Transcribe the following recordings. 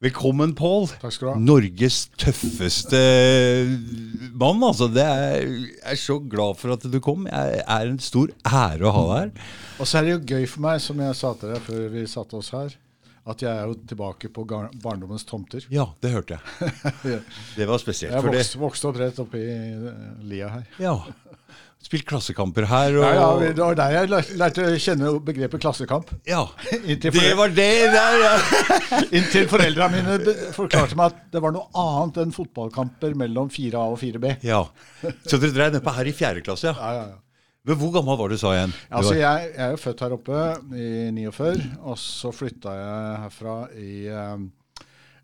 Velkommen, Pål. Takk skal du ha. Norges tøffeste mann. Altså, det er, jeg er så glad for at du kom. Jeg er en stor ære å ha deg her. Og så er det jo gøy for meg, som jeg sa til deg før vi satte oss her, at jeg er jo tilbake på barndommens tomter. Ja, det hørte jeg. Det var spesielt. Jeg vokste, vokste opp rett oppi eh, lia her. ja. Spilt klassekamper her og Ja, ja, Det var der jeg lærte å kjenne begrepet klassekamp. Ja. Det var det der, ja. inntil foreldra mine forklarte meg at det var noe annet enn fotballkamper mellom 4A og 4B. ja. Så dere drev nedpå her i fjerde klasse, ja? Ja, ja, ja. Men hvor gammel var du, sa igjen? Altså, jeg, jeg er jo født her oppe i 49, og så flytta jeg herfra i, eh,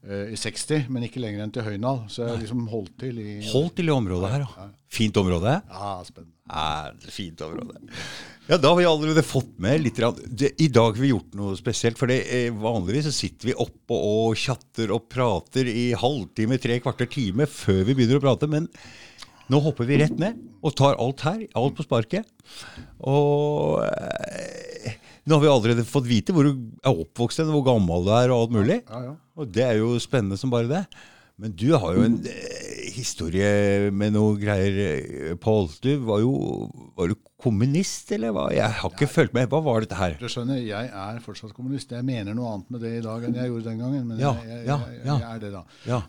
i 60, men ikke lenger enn til Høynal. Så jeg liksom holdt til i Holdt til i området her, ja. Fint område? Ja, spennende. Ja, fint område. Ja, Da har vi allerede fått med litt. Det, I dag har vi gjort noe spesielt. For det, eh, vanligvis så sitter vi oppe og chatter og prater i halvtime, tre kvarter time før vi begynner å prate. Men nå hopper vi rett ned og tar alt her. Alt på sparket. Og eh, nå har vi allerede fått vite hvor du er oppvokst, hen, hvor gammel du er og alt mulig. Ja, ja. Og det er jo spennende som bare det. Men du har jo en eh, historie med noe greier, eh, Pål. Du var jo var du kommunist, eller hva? Jeg har ikke fulgt med. Hva var dette her? Du skjønner, jeg er fortsatt kommunist. Jeg mener noe annet med det i dag enn jeg gjorde den gangen. Men Ja, jeg, jeg, jeg, er det, da. Ja.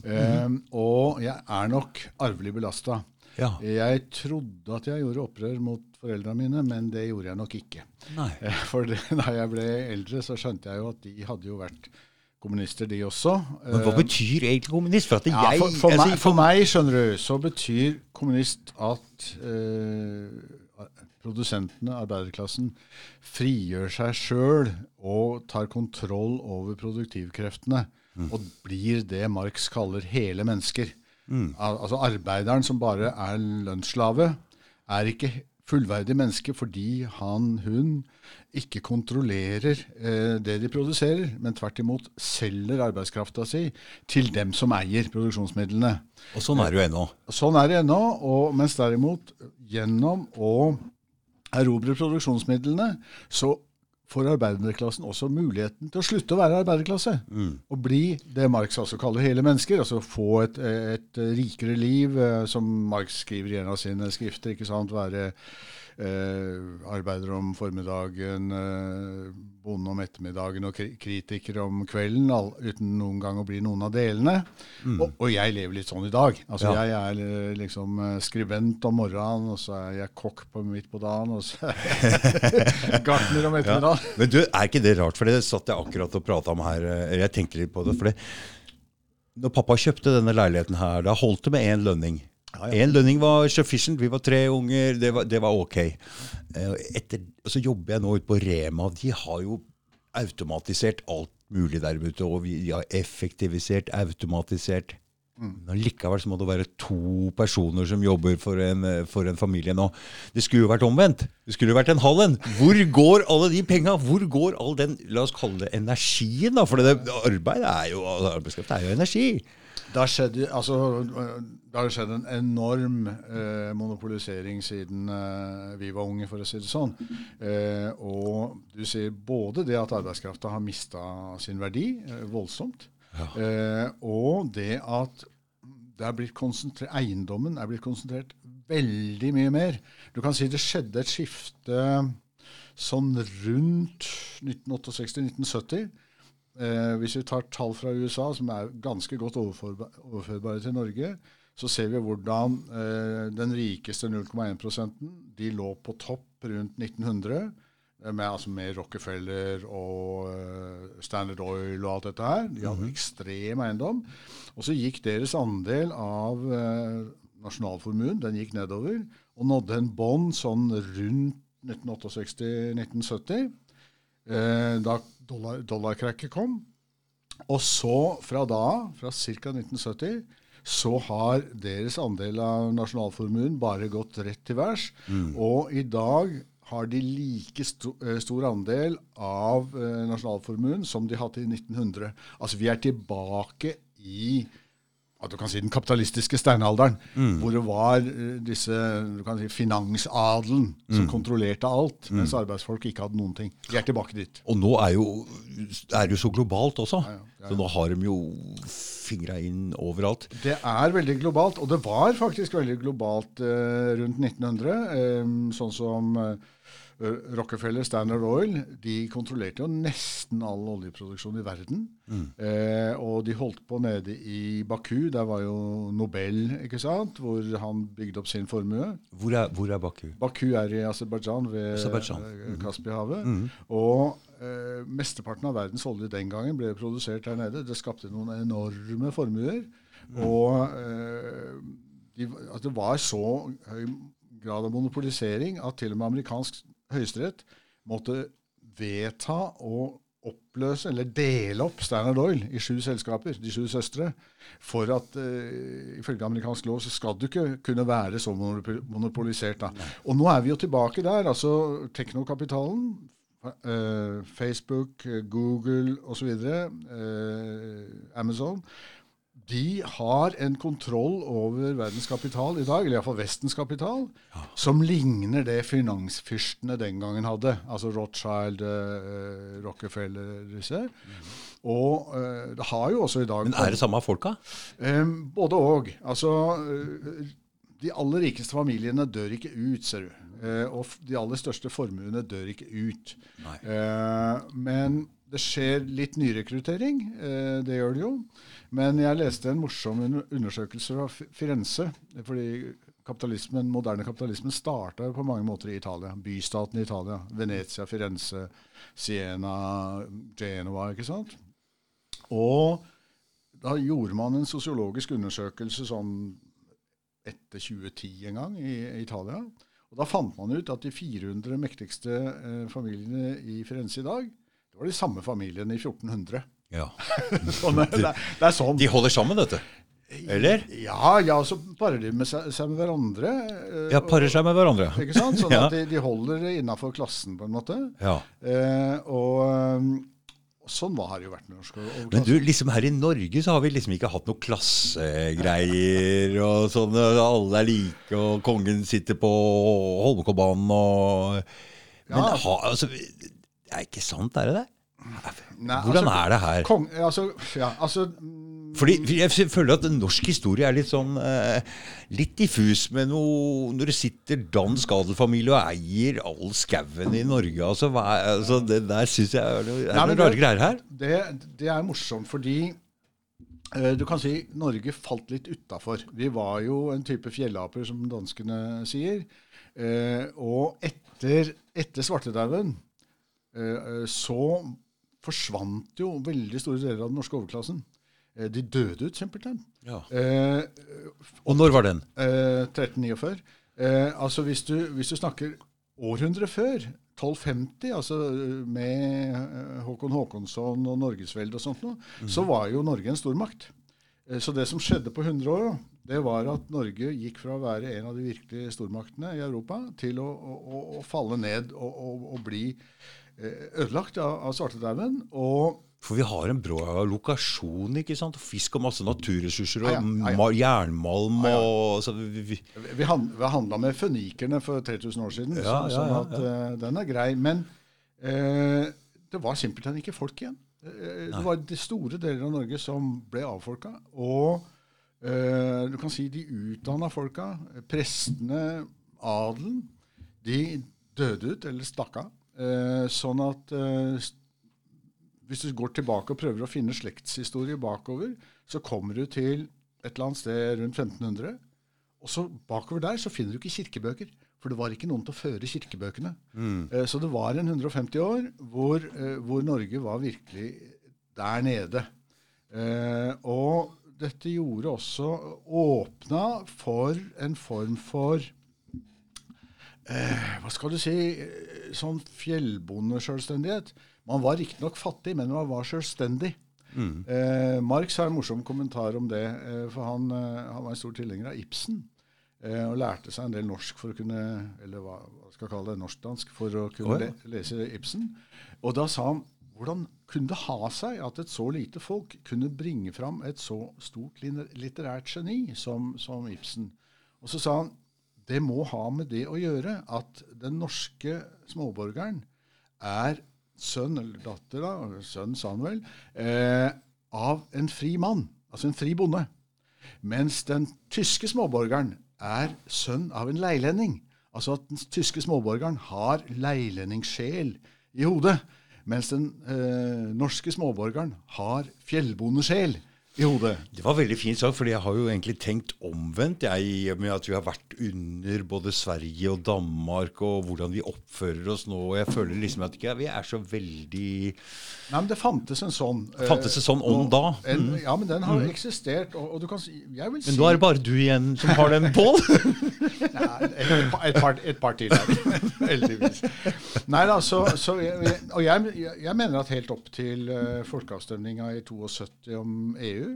um, og jeg er nok arvelig belasta. Ja. Jeg trodde at jeg gjorde opprør mot foreldrene mine, men det gjorde jeg nok ikke. Nei. For da jeg ble eldre, så skjønte jeg jo at de hadde jo vært kommunister, de også. Men hva Eh, betyr egentlig kommunist? For ja, jeg for, for, altså, meg, for meg, skjønner du, så betyr kommunist at uh, produsentene, arbeiderklassen, frigjør seg sjøl og tar kontroll over produktivkreftene. Og blir det Marx kaller hele mennesker. Al altså Arbeideren som bare er lønnsslave, er ikke fullverdig menneske fordi han, hun ikke kontrollerer eh, det de produserer, men tvert imot selger arbeidskrafta si til dem som eier produksjonsmidlene. Og sånn er det jo ennå. Sånn er det ennå, og mens derimot gjennom å erobre produksjonsmidlene, så får arbeiderklassen også muligheten til å slutte å være arbeiderklasse. Og bli det Marx også kaller hele mennesker. Altså få et, et rikere liv, eh, som Marx skriver i en av sine skrifter. ikke sant, Være arbeider om formiddagen, eh, bonde om ettermiddagen og kri kritiker om kvelden, all, uten noen gang å bli noen av delene. Og, og jeg lever litt sånn i dag. Altså Ja. Jeg er eh, liksom eh, skribent om morgenen, og så er jeg kokk på midt på dagen, og så er gartner om ettermiddagen. Men du, er ikke det rart? For det satt jeg akkurat og prata om her. eh, Jeg tenkte litt på det. for det når pappa kjøpte denne leiligheten her, da holdt det med én lønning. Én lønning var sufficient. Vi var tre unger. Det var, det var ok. Eh, Etter, så jobber jeg nå ute på Rema. De har jo automatisert alt mulig der ute. Og vi har effektivisert, automatisert. Men likevel så må det være to personer som jobber for en, for en familie nå. Det skulle jo vært omvendt. Det skulle jo vært en halv en. Hvor går alle de penga? Hvor går all den la oss kalle det energien? da? For det, arbeid er jo altså, arbeidskraft er jo energi. Det har skjedd, altså, det har skjedd en enorm eh, monopolisering siden eh, vi var unge, for å si det sånn. Eh, og du ser både det at arbeidskrafta har mista sin verdi eh, voldsomt, eh, og det at det er eiendommen er blitt konsentrert veldig mye mer. Du kan si det skjedde et skifte sånn rundt 1968-1970. Eh, hvis vi tar tall fra USA, som er ganske godt overførbare til Norge, så ser vi hvordan eh, den rikeste 0,1 de lå på topp rundt 1900, eh, med, altså med Rockefeller og uh, Standard Oil og alt dette her. De hadde ekstrem eiendom. Og så gikk deres andel av uh, nasjonalformuen den gikk nedover, og nådde en bånd sånn rundt 1968-1970 eh, da dollar, dollarkrakket kom. Og så fra da, fra ca. 1970, så har deres andel av nasjonalformuen bare gått rett til værs. Og i dag har de like sto, eh, stor andel av eh, nasjonalformuen som de hadde i 1900. Altså vi er tilbake i at du kan si den kapitalistiske steinalderen, Mm. hvor det var eh, disse du kan si, finansadelen som Mm. kontrollerte alt, mens arbeidsfolk ikke hadde noen ting. De er tilbake dit. Og nå er, jo, er det jo så globalt også. ja, ja. Så nå har de jo fingra inn overalt. Det er veldig globalt, og det var faktisk veldig globalt eh, rundt 1900. Eh, sånn som eh, Rockefeller, Standard Oil, de kontrollerte jo nesten all oljeproduksjon i verden. Eh, og de holdt på nede i Baku, der var jo Nobel, ikke sant, hvor han bygde opp sin formue. Hvor er, hvor er Baku? Baku er i Aserbajdsjan ved eh, Kaspihavet. Og eh, mesteparten av verdens olje den gangen ble produsert der nede. Det skapte noen enorme formuer. Og eh, de, at det var så høy grad av monopolisering at til og med amerikansk høyesterett måtte vedta å oppløse, eller dele opp Standard Oil i sju selskaper, de sju søstre, for at uh, ifølge amerikansk lov så skal du ikke kunne være så monopolisert. da. Og nå er vi jo tilbake der. altså Teknokapitalen, uh, Facebook, eh, Google osv., uh, Amazon, de har en kontroll over verdens kapital i dag, eller iallfall Vestens kapital, som ligner det finansfyrstene den gangen hadde. Altså Rothschild, eh, Rockefeller, disse. Og eh, det har jo også i dag Men er det samme folka? Eh, både og. Altså, eh, de aller rikeste familiene dør ikke ut, ser du. Eh, og de aller største formuene dør ikke ut. Eh, men det skjer litt nyrekruttering. Det gjør det jo. Men jeg leste en morsom undersøkelse fra Firenze. Fordi kapitalismen, moderne kapitalismen starta på mange måter i Italia. Bystaten i Italia. Venezia, Firenze, Siena, Genova. ikke sant? Og da gjorde man en sosiologisk undersøkelse sånn etter 2010 en gang i, Italia. Og Da fant man ut at de 400 mektigste eh, familiene i Firenze i dag, det var de samme familiene i 1400. Ja. Sånn, det, det er sånn. De holder sammen, dette? Eller? Ja, ja, så parer de med seg, med hverandre. eh, Ja, parer seg med hverandre. Ikke sant? Sånn Ja. at de, de holder innafor klassen, på en måte. Ja. Eh, og, eh, sånn var har det jo vært med norsk Men du, liksom her i Norge så har vi liksom ikke hatt noe klassegreier og sånn. Alle er like, og kongen sitter på Holmenkollbanen og Men Ja. ha, altså, det er ikke sant, er det det? Nei, Hvordan altså, er det her? Kong, altså, ja, altså mm, Fordi Jeg føler at norsk historie er litt sånn eh, Litt diffus med noe Når det sitter dansk adelfamilie og eier all skauen i Norge altså, hva altså Det der syns jeg er er Nei, noe men rare det- greier her. Det, det er morsomt fordi eh, du kan si Norge falt litt utafor. Vi var jo en type fjellaper, som danskene sier. Eh, og etter, etter svartedauden eh, så forsvant jo veldig store deler av den norske overklassen. Eh, de døde ut, simpelthen. Ja. Eh, Og når var den? Eh, 1349. Eh, altså hvis du, hvis du snakker århundre før, 1250, altså med eh, Håkon Håkonsson og Norgesveldet og sånt noe, så var jo Norge en stormakt. Eh, så det som skjedde på 100 år, det var at Norge gikk fra å være en av de virkelige stormaktene i Europa til å, å, å, falle ned og, og, og bli eh, ødelagt av, av svartedauden. Og For vi har en bra lokasjon, ikke sant? Fisk og masse naturressurser og Ja, ja, ja, jernmalm og så vi, vi, Vi, handla med fønikerne for 3000 år siden, så, sånn at eh, den er grei. Men uh, det var simpelthen ikke folk igjen. Uh, det var de store deler av Norge som ble avfolka. Og eh, du kan si de utdanna folka, eh, prestene, adelen, de døde ut eller stakk av. Eh, sånn at eh, hvis du går tilbake og prøver å finne slektshistorie bakover, så kommer du til et eller annet sted rundt 1500. Og så bakover der så finner du ikke kirkebøker. For det var ikke noen til å føre kirkebøkene. Eh, Så det var en 150 år hvor, hvor Norge var virkelig der nede. Eh, Og dette gjorde også Åpna for en form for eh, Hva skal du si eh, Sånn fjellbondesjølstendighet. Man var riktignok fattig, men man var sjølstendig. Eh, Marx har en morsom kommentar om det, eh, for han, eh, han var en stor tilhenger av Ibsen. Eh, og lærte seg en del norsk for å kunne Eller hva skal jeg kalle det? Norsk-dansk for å kunne oh, ja. le, lese Ibsen. Og da sa han hvordan kunne det ha seg at et så lite folk kunne bringe fram et så stort litterært geni som, som Ibsen? Og så sa han det må ha med det å gjøre at den norske småborgeren er sønn eller datter, da, sønn sa han vel, eh, av en fri mann, altså en fri bonde. Mens den tyske småborgeren er sønn av en leilending. Altså at den tyske småborgeren har leilendingssjel i hodet. Mens den eh, norske småborgeren har fjellbondesjel i hodet. Det var veldig fint sagt, for jeg har jo egentlig tenkt omvendt. Jeg, med at vi har vært under både Sverige og Danmark, og hvordan vi oppfører oss nå. og Jeg føler liksom at ja, vi er så veldig Nei, men det fantes en sånn Det fantes en sånn ånd da? En, mm. ja, men den har mm. eksistert. Og, og, du kan si jeg vil Men si, nå er det bare du igjen som har den, Pål? Nei, et, et, par, et par til her. Heldigvis. Nei da, så, så jeg, Og jeg, jeg, mener at helt opp til uh, folkeavstemninga i 72 om EU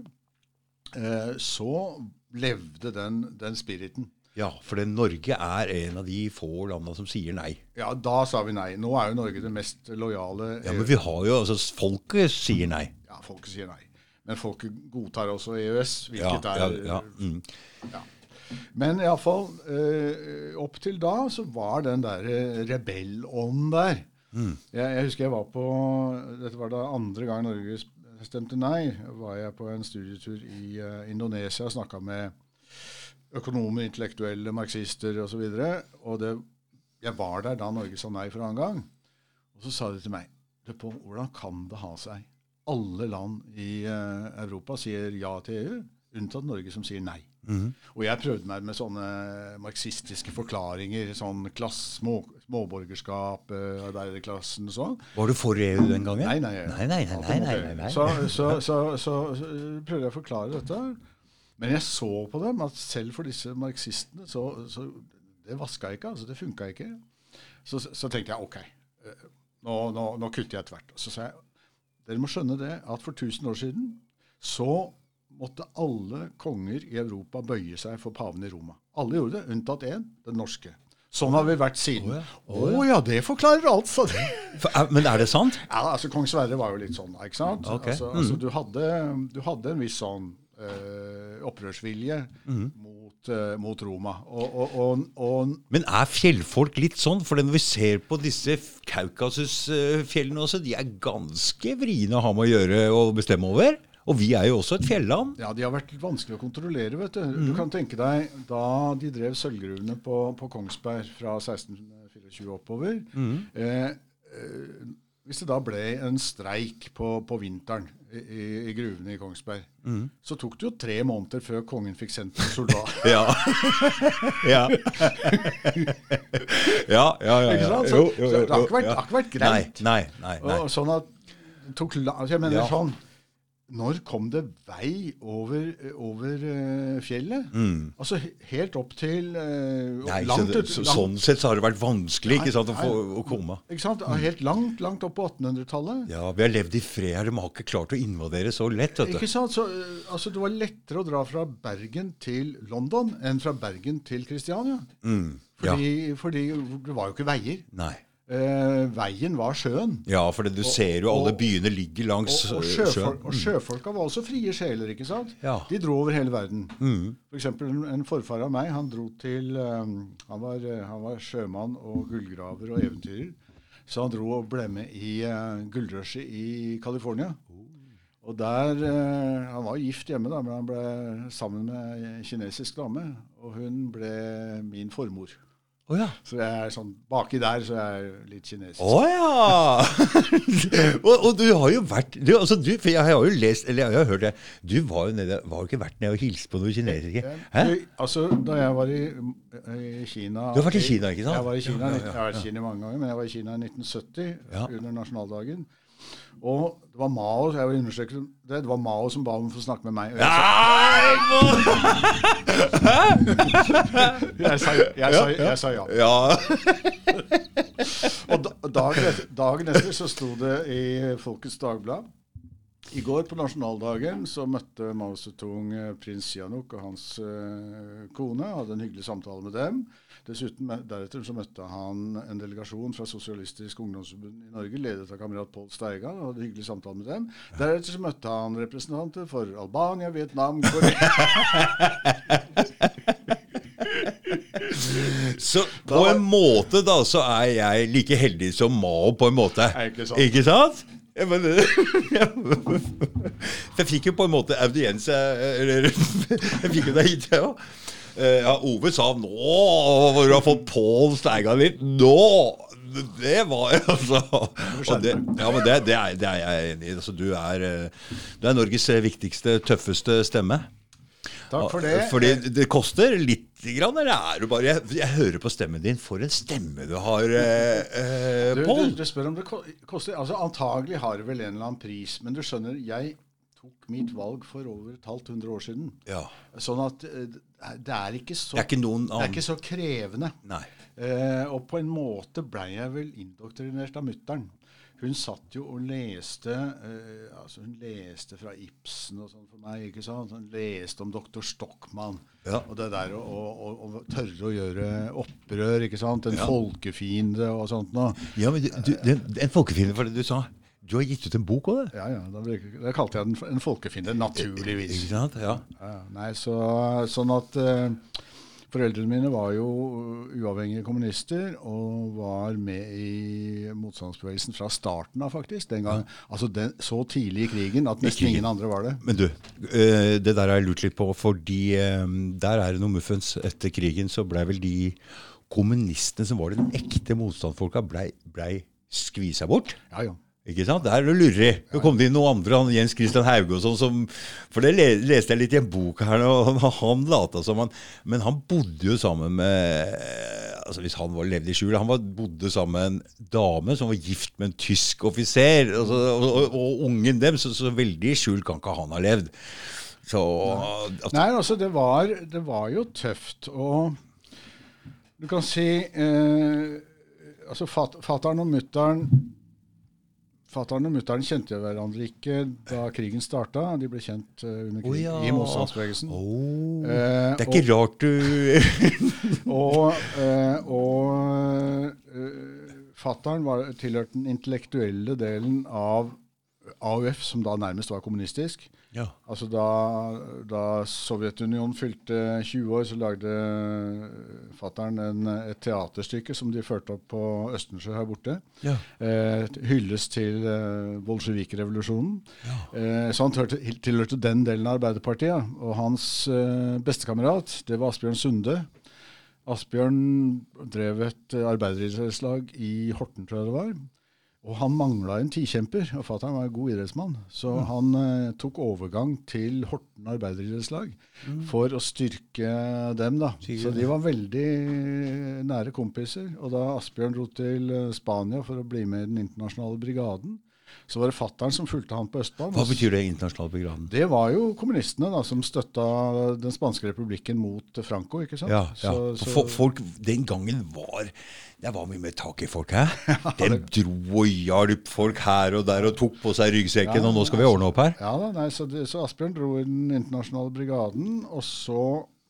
Eh, så levde den, den spiriten. Ja, for Norge er en av de få landene som sier nei. Ja, da sa vi nei. Nå er jo Norge det mest lojale Ja, Men vi har jo, altså folket sier nei. Ja, folket sier nei. Men folket godtar også EØS, hvilket ja, er ja, ja. Mm. ja. Men iallfall eh, opp til da så var den der rebellånden der. Mm. Jeg, jeg, husker jeg var på Dette var da andre gang Norge stemte nei, var jeg på en studietur i uh, Indonesia og snakka med økonomer, intellektuelle, marxister osv. Og, så og det, jeg var der da Norge sa nei for annen gang. Og så sa de til meg på, hvordan kan det ha seg? Alle land i uh, Europa sier ja til EU, unntatt Norge, som sier nei. Mm. Og jeg prøvde meg med sånne marxistiske forklaringer. Sånn klass, små, småborgerskap, uh, arbeiderklassen og sånn. Var du for EU den gangen? Nei, nei. nei, nei, nei, nei, nei så, så, så, så, prøvde jeg å forklare dette. Men jeg så på dem at selv for disse marxistene så, så Det vaska ikke. altså Det funka ikke. Så, så, tenkte jeg OK, eh, nå, nå, nå kutter jeg tvert. Så sa jeg dere må skjønne det at for 1000 år siden så måtte alle konger i Europa bøye seg for paven i Roma. Alle gjorde det, unntatt én, den norske. Sånn har vi vært siden. Å oh, ja. Oh, ja. det forklarer alt, sa de. Men er det sant? Ja, altså Kong Sverre var jo litt sånn, ikke sant? Okay. Altså, mm. altså, du, hadde, du, hadde, en viss sånn øh, opprørsvilje mm. mot, øh, mot, Roma. Og, og, og, og, Men er fjellfolk litt sånn? For når vi ser på disse Kaukasusfjellene også, de er ganske vriene å ha med å gjøre og bestemme over? Og vi er jo også et fjelland. Ja, de har vært vanskelig å kontrollere. vet Du mm. Du kan tenke deg da de drev sølvgruvene på, på, Kongsberg fra 1624 oppover. Mm. Eh, eh, hvis det da ble en streik på, på vinteren i, i, gruvene i Kongsberg, mm. så tok det jo tre måneder før kongen fikk sendt en soldat. ja. ja. ja. ja, ja, Ikke sant? Så, jo, jo, jo, så det har ikke vært, har ikke vært greit. Nei, nei, nei, nei. Og, sånn at tok, Jeg mener sånn når kom det vei over, over uh, fjellet? Mm. Altså helt opp til uh, nei, langt, så, så, Sånn sett så har det vært vanskelig ikke sant, å, få, å komme. Ikke sant? Helt langt langt opp på 1800-tallet. Ja, vi har levd i fred her. De har ikke klart å invadere så lett. Vet du. Ikke sant? Så, uh, altså, det var lettere å dra fra Bergen til London enn fra Bergen til Kristiania. Mm. Fordi, ja. fordi det var jo ikke veier. Nei. Eh, veien var sjøen. Ja, for du og, ser jo alle byene ligger langs og, og sjøfolk, sjøen. Og sjøfolka var også frie sjeler. ikke sant? Ja. De dro over hele verden. Mm. F.eks. En, en forfar av meg han dro til um, han, var, han, var, sjømann og gullgraver og eventyrer. Så han dro og ble med i uh, gullrushet i California. Og der, uh, Han var gift hjemme, da, men han ble sammen med en kinesisk dame. Og hun ble min formor. Oh, ja. Så jeg er sånn, baki der så jeg er litt kinesisk. Å oh, ja! og, og, du har jo vært du, altså du, For jeg har jo lest, eller jeg har hørt det Du var jo nede, var jo ikke vært nede og hilst på noen kinesere? Hæ? Altså, Da jeg var i, i, Kina Du har vært i Kina, ikke sant? Jeg var i Kina, ja, ja, jeg har vært i Kina mange ganger, men jeg var i Kina i 1970 under nasjonaldagen. Og det var Mao jeg vil understreke det, det var Mao som ba om å få snakke med meg. Jeg sa, jeg, sa, jeg sa ja. ja. og dagen etter, dagen etter så sto det i Folkets Dagblad I går på nasjonaldagen så møtte Mao Zedong eh, prins Sihanouk og hans uh, kone. Hadde en hyggelig samtale med dem. Dessuten, Deretter så møtte han en delegasjon fra Sosialistisk Ungdomsforbund i Norge, ledet av kamerat Pål Steigan. og hadde en hyggelig samtale med dem. Deretter så møtte han representanter for Albania, Vietnam, Korea Så på en måte da, så er jeg like heldig som Mao, på en måte. Ikke sant? Ikke sant? Ja, men, jeg fikk jo på en måte audiens Eller jeg fikk jo det hit, jeg òg. Ja, Ove sa 'nå hvor du har fått Pål Steigan litt'. Nå! Det var altså det, Ja, men det, det, er, det, er, jeg enig i. Altså, du, er, du er Norges viktigste, tøffeste stemme. Takk for det. Fordi det koster litt grann, eller er du bare jeg, jeg, hører på stemmen din. For en stemme du har, eh, du, Pål. Du, du, spør om det koster Altså Antagelig har det vel en eller annen pris. Men du skjønner, jeg tok mitt valg for over et halvt hundre år siden. Ja. Sånn at det er ikke så, det er ikke, det er ikke så krevende. Eh, og på en måte blei jeg vel indoktrinert av mutter'n. Hun satt jo og leste eh, altså Hun leste fra Ibsen og sånn for meg. ikke sant? Hun leste om doktor Stockmann. Ja. Og det der å, å, å, tørre å gjøre opprør. ikke sant? En ja. folkefiende og sånt noe. Ja, men du, du, En folkefiende for det du sa. Du har gitt ut en bok òg, det? Ja, ja. Da, da kalte jeg den en folkefiende. Naturligvis. Ikke sant? Ja. ja nei, så, sånn at uh, Foreldrene mine var jo uavhengige kommunister og var med i motstandsbevegelsen fra starten av, faktisk. Den gang, altså den, Så tidlig i krigen at nesten ingen andre var det. Men du, det der har jeg lurt litt på, fordi der er det noe muffens. Etter krigen så blei vel de kommunistene som var den ekte motstandsfolka, blei ble skvisa bort. Ja, ja. Ikke sant? Der er det lureri. Det kom det inn noen andre, han Jens Christian Hauge og sånn, som For det leste jeg litt i en bok her, og han, lata som han Men han bodde jo sammen med altså Hvis han var levd i skjul Han var, bodde sammen med en dame som var gift med en tysk offiser. Altså, og, og, og, ungen dem, så, så veldig i skjul kan ikke han ha levd. Så altså, Nei, altså, det var, det var jo tøft. Og du kan si eh, Altså, fatter'n og mutter'n Fatter'n og mutter'n kjente hverandre ikke da krigen starta. De ble kjent uh, under krigen oh, ja. i motstandsbevegelsen. Oh, eh, det er ikke og, rart du Og, eh, og eh, fatter'n tilhørte den intellektuelle delen av AUF, som da nærmest var kommunistisk. Ja. Altså da, da, Sovjetunionen fylte 20 år, så lagde fattern et teaterstykke som de førte opp på Østensjø her borte. Ja. Eh, hyllest til eh, bolsjevikrevolusjonen. Ja. Eh, så han tilhørte, tilhørte den delen av Arbeiderpartiet. Og hans eh, bestekamerat, det var Asbjørn Sunde. Asbjørn drev et arbeideridrettslag i Horten, tror jeg det var. Og han mangla en tikjemper, og fatter'n var en god idrettsmann. Så mm. han eh, tok overgang til Horten arbeideridrettslag mm. for å styrke dem. da. Så de var veldig nære kompiser. Og da Asbjørn dro til eh, Spania for å bli med i den internasjonale brigaden, så var det fattern som fulgte han på Østbanen. Hva betyr det internasjonale brigaden? Det var jo kommunistene da, som støtta den spanske republikken mot Franco. ikke sant? Ja, ja. Så, så... Folk den gangen var det var mye mer tak i folk, hæ? De dro og hjalp folk her og der og tok på seg ryggsekken, og nå skal vi ordne opp her? Ja da, nei, så, så Asbjørn dro i den internasjonale brigaden, og så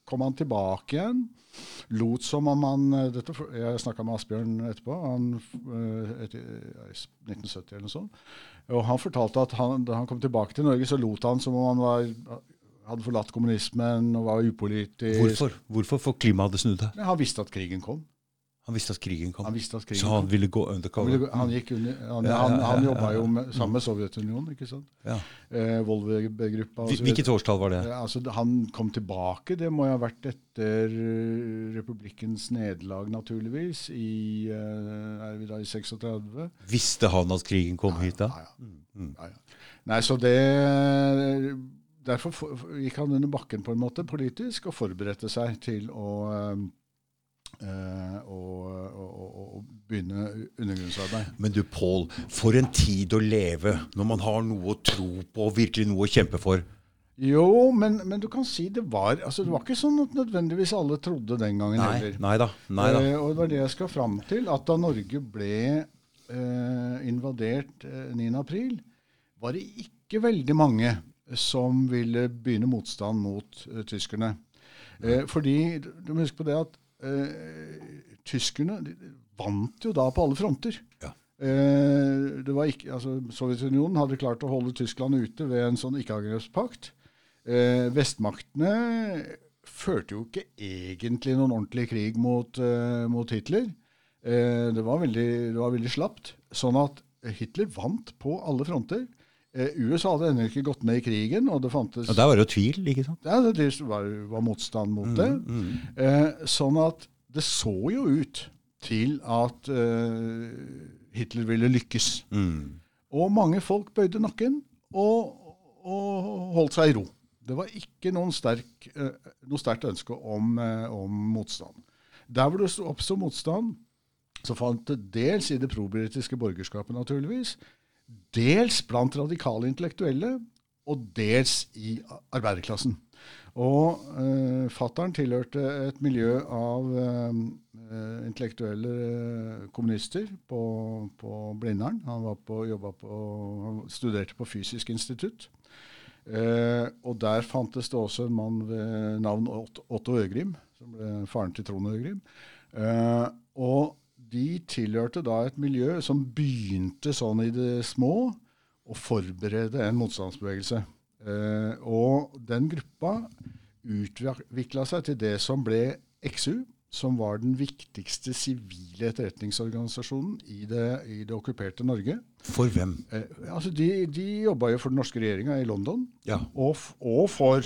kom han tilbake igjen lot som om han dette, Jeg snakka med Asbjørn etterpå, han, et, 1970 eller noe sånt. Og han fortalte at han, da han kom tilbake til Norge, så lot han som om han var, hadde forlatt kommunismen og var upolitisk. Hvorfor? Hvorfor? For klimaet hadde snudd? Han visste at krigen kom. Han visste at krigen kom. Han visste at krigen så han ville gå undercover? Han, han, gikk under, han, ja, han, han jobba jo med, sammen med Sovjetunionen, ikke sant? Ja. Eh, Volver-gruppa. Hvilket årstall var det? Eh, altså, han kom tilbake. Det må jo ha vært etter uh, republikkens nederlag, naturligvis. I, uh, er vi da i 36? Visste han at krigen kom ja, hit da? Ja, ja. Mm. ja, Nei, så det Derfor gikk han under bakken på en måte politisk og forberedte seg til å Uh, og, og, og, begynne undergrunnsarbeid. Men du Pål, for en tid å leve når man har noe å tro på og virkelig noe å kjempe for. Jo, men, men du kan si det var altså Det var ikke sånn at nødvendigvis alle trodde den gangen nei, heller. Nei da, nei da. Eh, og det var det jeg skal fram til. At da Norge ble eh, invadert 9.4, var det ikke ikke veldig mange som ville begynne motstand mot eh, tyskerne. Eh, fordi du må huske på det at eh, tyskerne vant jo da på alle fronter. Ja. Eh, det var ikke, altså, Sovjetunionen hadde klart å holde Tyskland ute ved en sånn ikke-angrepspakt. Eh, vestmaktene førte jo ikke egentlig noen ordentlig krig mot, uh, mot Hitler. Uh, det, var veldig, det, var veldig, slapt. Sånn at Hitler vant på alle fronter. Uh, USA hadde ennå ikke gått med i krigen. Og det fantes Og Der var det jo tvil, ikke sant? Ja, det var, var motstand mot det. Mm, Eh, sånn at det så jo ut til at Hitler ville lykkes. Mm. Og mange folk bøyde nakken og, og holdt seg i ro. Det var ikke sterk, eh, noe sterkt ønske om, eh, om, motstand. Der hvor det oppsto motstand, så fant det dels i det probritiske borgerskapet, naturligvis, dels blant radikale intellektuelle, og dels i arbeiderklassen. Og eh, fattern tilhørte et miljø av eh, intellektuelle kommunister på, på Blindern. Han, på, på, han studerte på Fysisk institutt. Eh, og der fantes det også en mann ved navn Otto Øgrim, som ble faren til Trond Øgrim. Eh, og de tilhørte da et miljø som begynte sånn i det små å forberede en motstandsbevegelse. Eh, og den gruppa utvikla seg til det som ble XU, som var den viktigste sivile etterretningsorganisasjonen i det, i det okkuperte Norge. For hvem? Eh, altså de, de jobba jo for den norske regjeringa i London, ja. og, og, for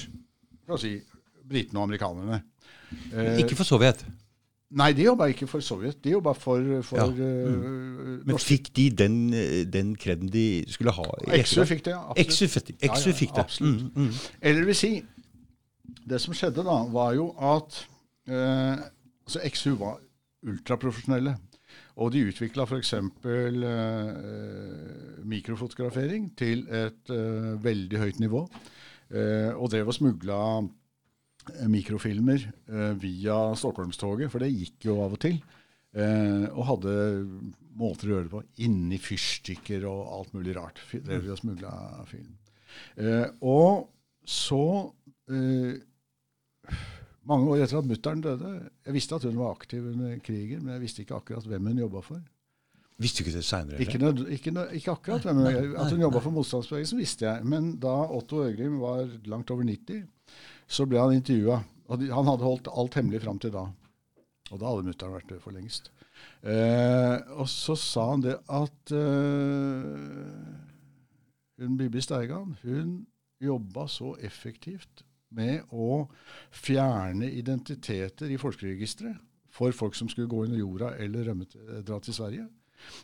si, britene og amerikanerne. Eh, ikke for Sovjet? Nei, de jobba ikke for Sovjet. De jobba for, for ja. mm. uh, Men fikk de den, den kreden de skulle ha? XU fikk det, ja. Absolutt. XU fikk det. Absolutt. Mm, mm. Eller vil si, det som skjedde da, var jo at uh, altså XU var ultraprofesjonelle. Og de utvikla f.eks. Eh, mikrofotografering til et eh, veldig høyt nivå. Eh, og drev og smugla eh, mikrofilmer eh, via Stockholmstoget, for det gikk jo av og til. Eh, og hadde måter å gjøre det på inni fyrstikker og alt mulig rart. Drev vi smugla film. Eh, og så mange år etter at mutter'n døde Jeg visste at hun var aktiv under krigen, men jeg visste ikke akkurat hvem hun jobba for. Visste du ikke det seinere? Ikke, ikke, ikke, akkurat. Hvem, at hun jobba for motstandsbevegelsen, visste jeg. Men da Otto Øgrim var langt over 90, så ble han intervjua. Han hadde holdt alt hemmelig fram til da. Og da hadde mutter'n vært død for lengst. Eh, og så sa han det at eh, hun Bibi Steigan hun jobba så effektivt med å fjerne identiteter i folkeregisteret for folk som skulle gå under jorda eller rømme, dra til Sverige.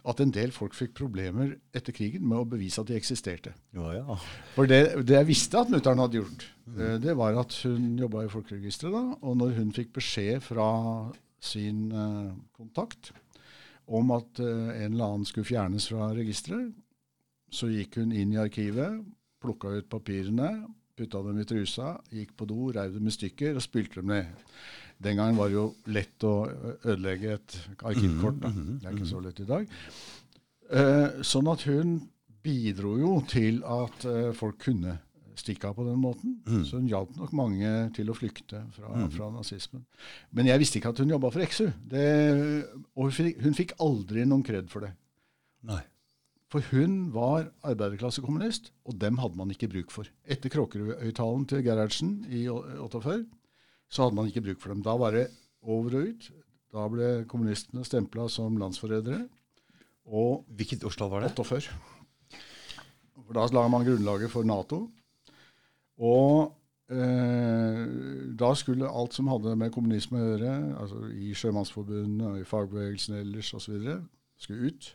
At en del folk fikk problemer etter krigen med å bevise at de eksisterte. Ja, ja. For det, det, jeg visste at mutter'n hadde gjort, mm. det var at hun jobba i folkeregisteret da. Og når hun fikk beskjed fra sin uh, kontakt om at uh, en eller annen skulle fjernes fra registeret, så gikk hun inn i arkivet, plukka ut papirene, putta dem i trusa, gikk på do, reiv dem i stykker og spylte dem ned. Den gangen var det jo lett å ødelegge et arkivkort. Da. Mhm, mhm, det er ikke så lett i dag. Eh, sånn at hun bidro jo til at eh, folk kunne stikke av på den måten. Mm. Så hun hjalp nok mange til å flykte fra, mm. fra, nazismen. Men jeg visste ikke at hun jobba for XU. Det, og hun fikk, hun fikk aldri noen kred for det. Nei. For hun var arbeiderklassekommunist, og dem hadde man ikke bruk for. Etter Kråkerøy-talen til Gerhardsen i 48 så hadde man ikke bruk for dem. Da var det over og ut. Da ble kommunistene stempla som landsforrædere. Hvilket årstall var det? 48. Da la man grunnlaget for Nato. Og eh, da skulle alt som hadde med kommunisme å gjøre, altså i Sjømannsforbundet og i fagbevegelsen ellers osv., skulle ut.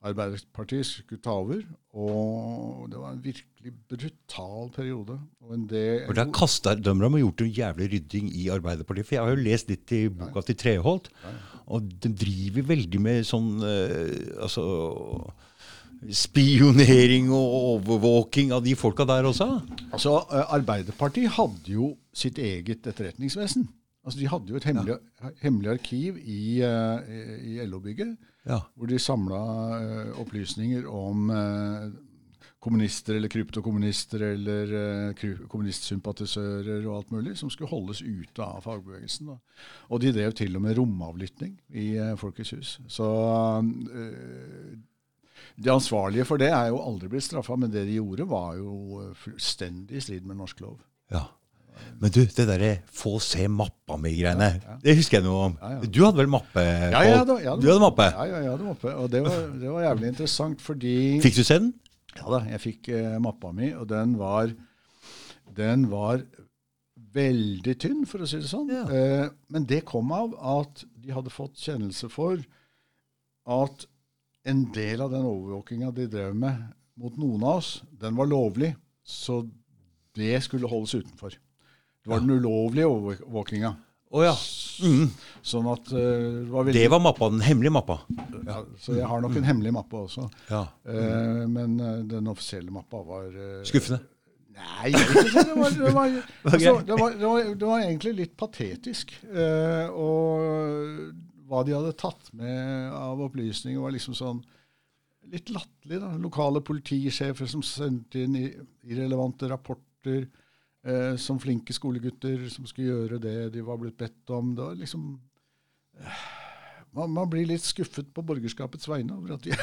Arbeiderpartiet skulle ta over. Og det var en virkelig brutal periode. Og del, og der kasta de og gjort en jævlig rydding i Arbeiderpartiet. For jeg har jo lest litt i boka til Treholt, og de driver veldig med sånn uh, altså Spionering og overvåking av de folka der også? Altså, eh, Arbeiderpartiet hadde jo sitt eget etterretningsvesen. Altså, De hadde jo et hemmelig, ja. hemmelig arkiv i, uh, i LO-bygget ja. hvor de samla uh, opplysninger om uh, kommunister eller kryptokommunister eller uh, kommunistsympatisører og alt mulig, som skulle holdes ute av fagbevegelsen. Da. Og de drev til og med romavlytting i uh, Folkets hus. Så uh, de ansvarlige for det er jo aldri blitt straffa, men det de gjorde, var jo fullstendig i strid med norsk lov. Ja. Men du, det derre få se mappa mi-greiene, ja, ja. det husker jeg noe om. Ja, du hadde vel mappe? Ja, ja, da, ja, du hadde mappe? Ja, ja, jeg hadde mappe. Og det var, det var, jævlig interessant fordi Fikk du se den? Ja da, jeg fikk uh, mappa mi, og den var, den var veldig tynn, for å si det sånn. Uh, men det kom av at de hadde fått kjennelse for at en del av den overvåkinga de drev med mot noen av oss, den var lovlig. Så det skulle holdes utenfor. Det var den ulovlige overvåkinga. Oh, ja. mm. Sånn at uh, det, var veldig... det var mappa, den hemmelige mappa? Ja, så jeg har nok en hemmelig mappe også. Ja. Uh, men uh, den offisielle mappa var Skuffende? Nei, jeg vet ikke. Det var, det var, altså, det var, det var egentlig litt patetisk. og hva de hadde tatt med av opplysninger, var liksom sånn litt latterlig. Lokale politisjefer som sendte inn irrelevante rapporter eh, som flinke skolegutter som skulle gjøre det de var blitt bedt om. Det var liksom eh, man, man, blir litt skuffet på borgerskapets vegne over at de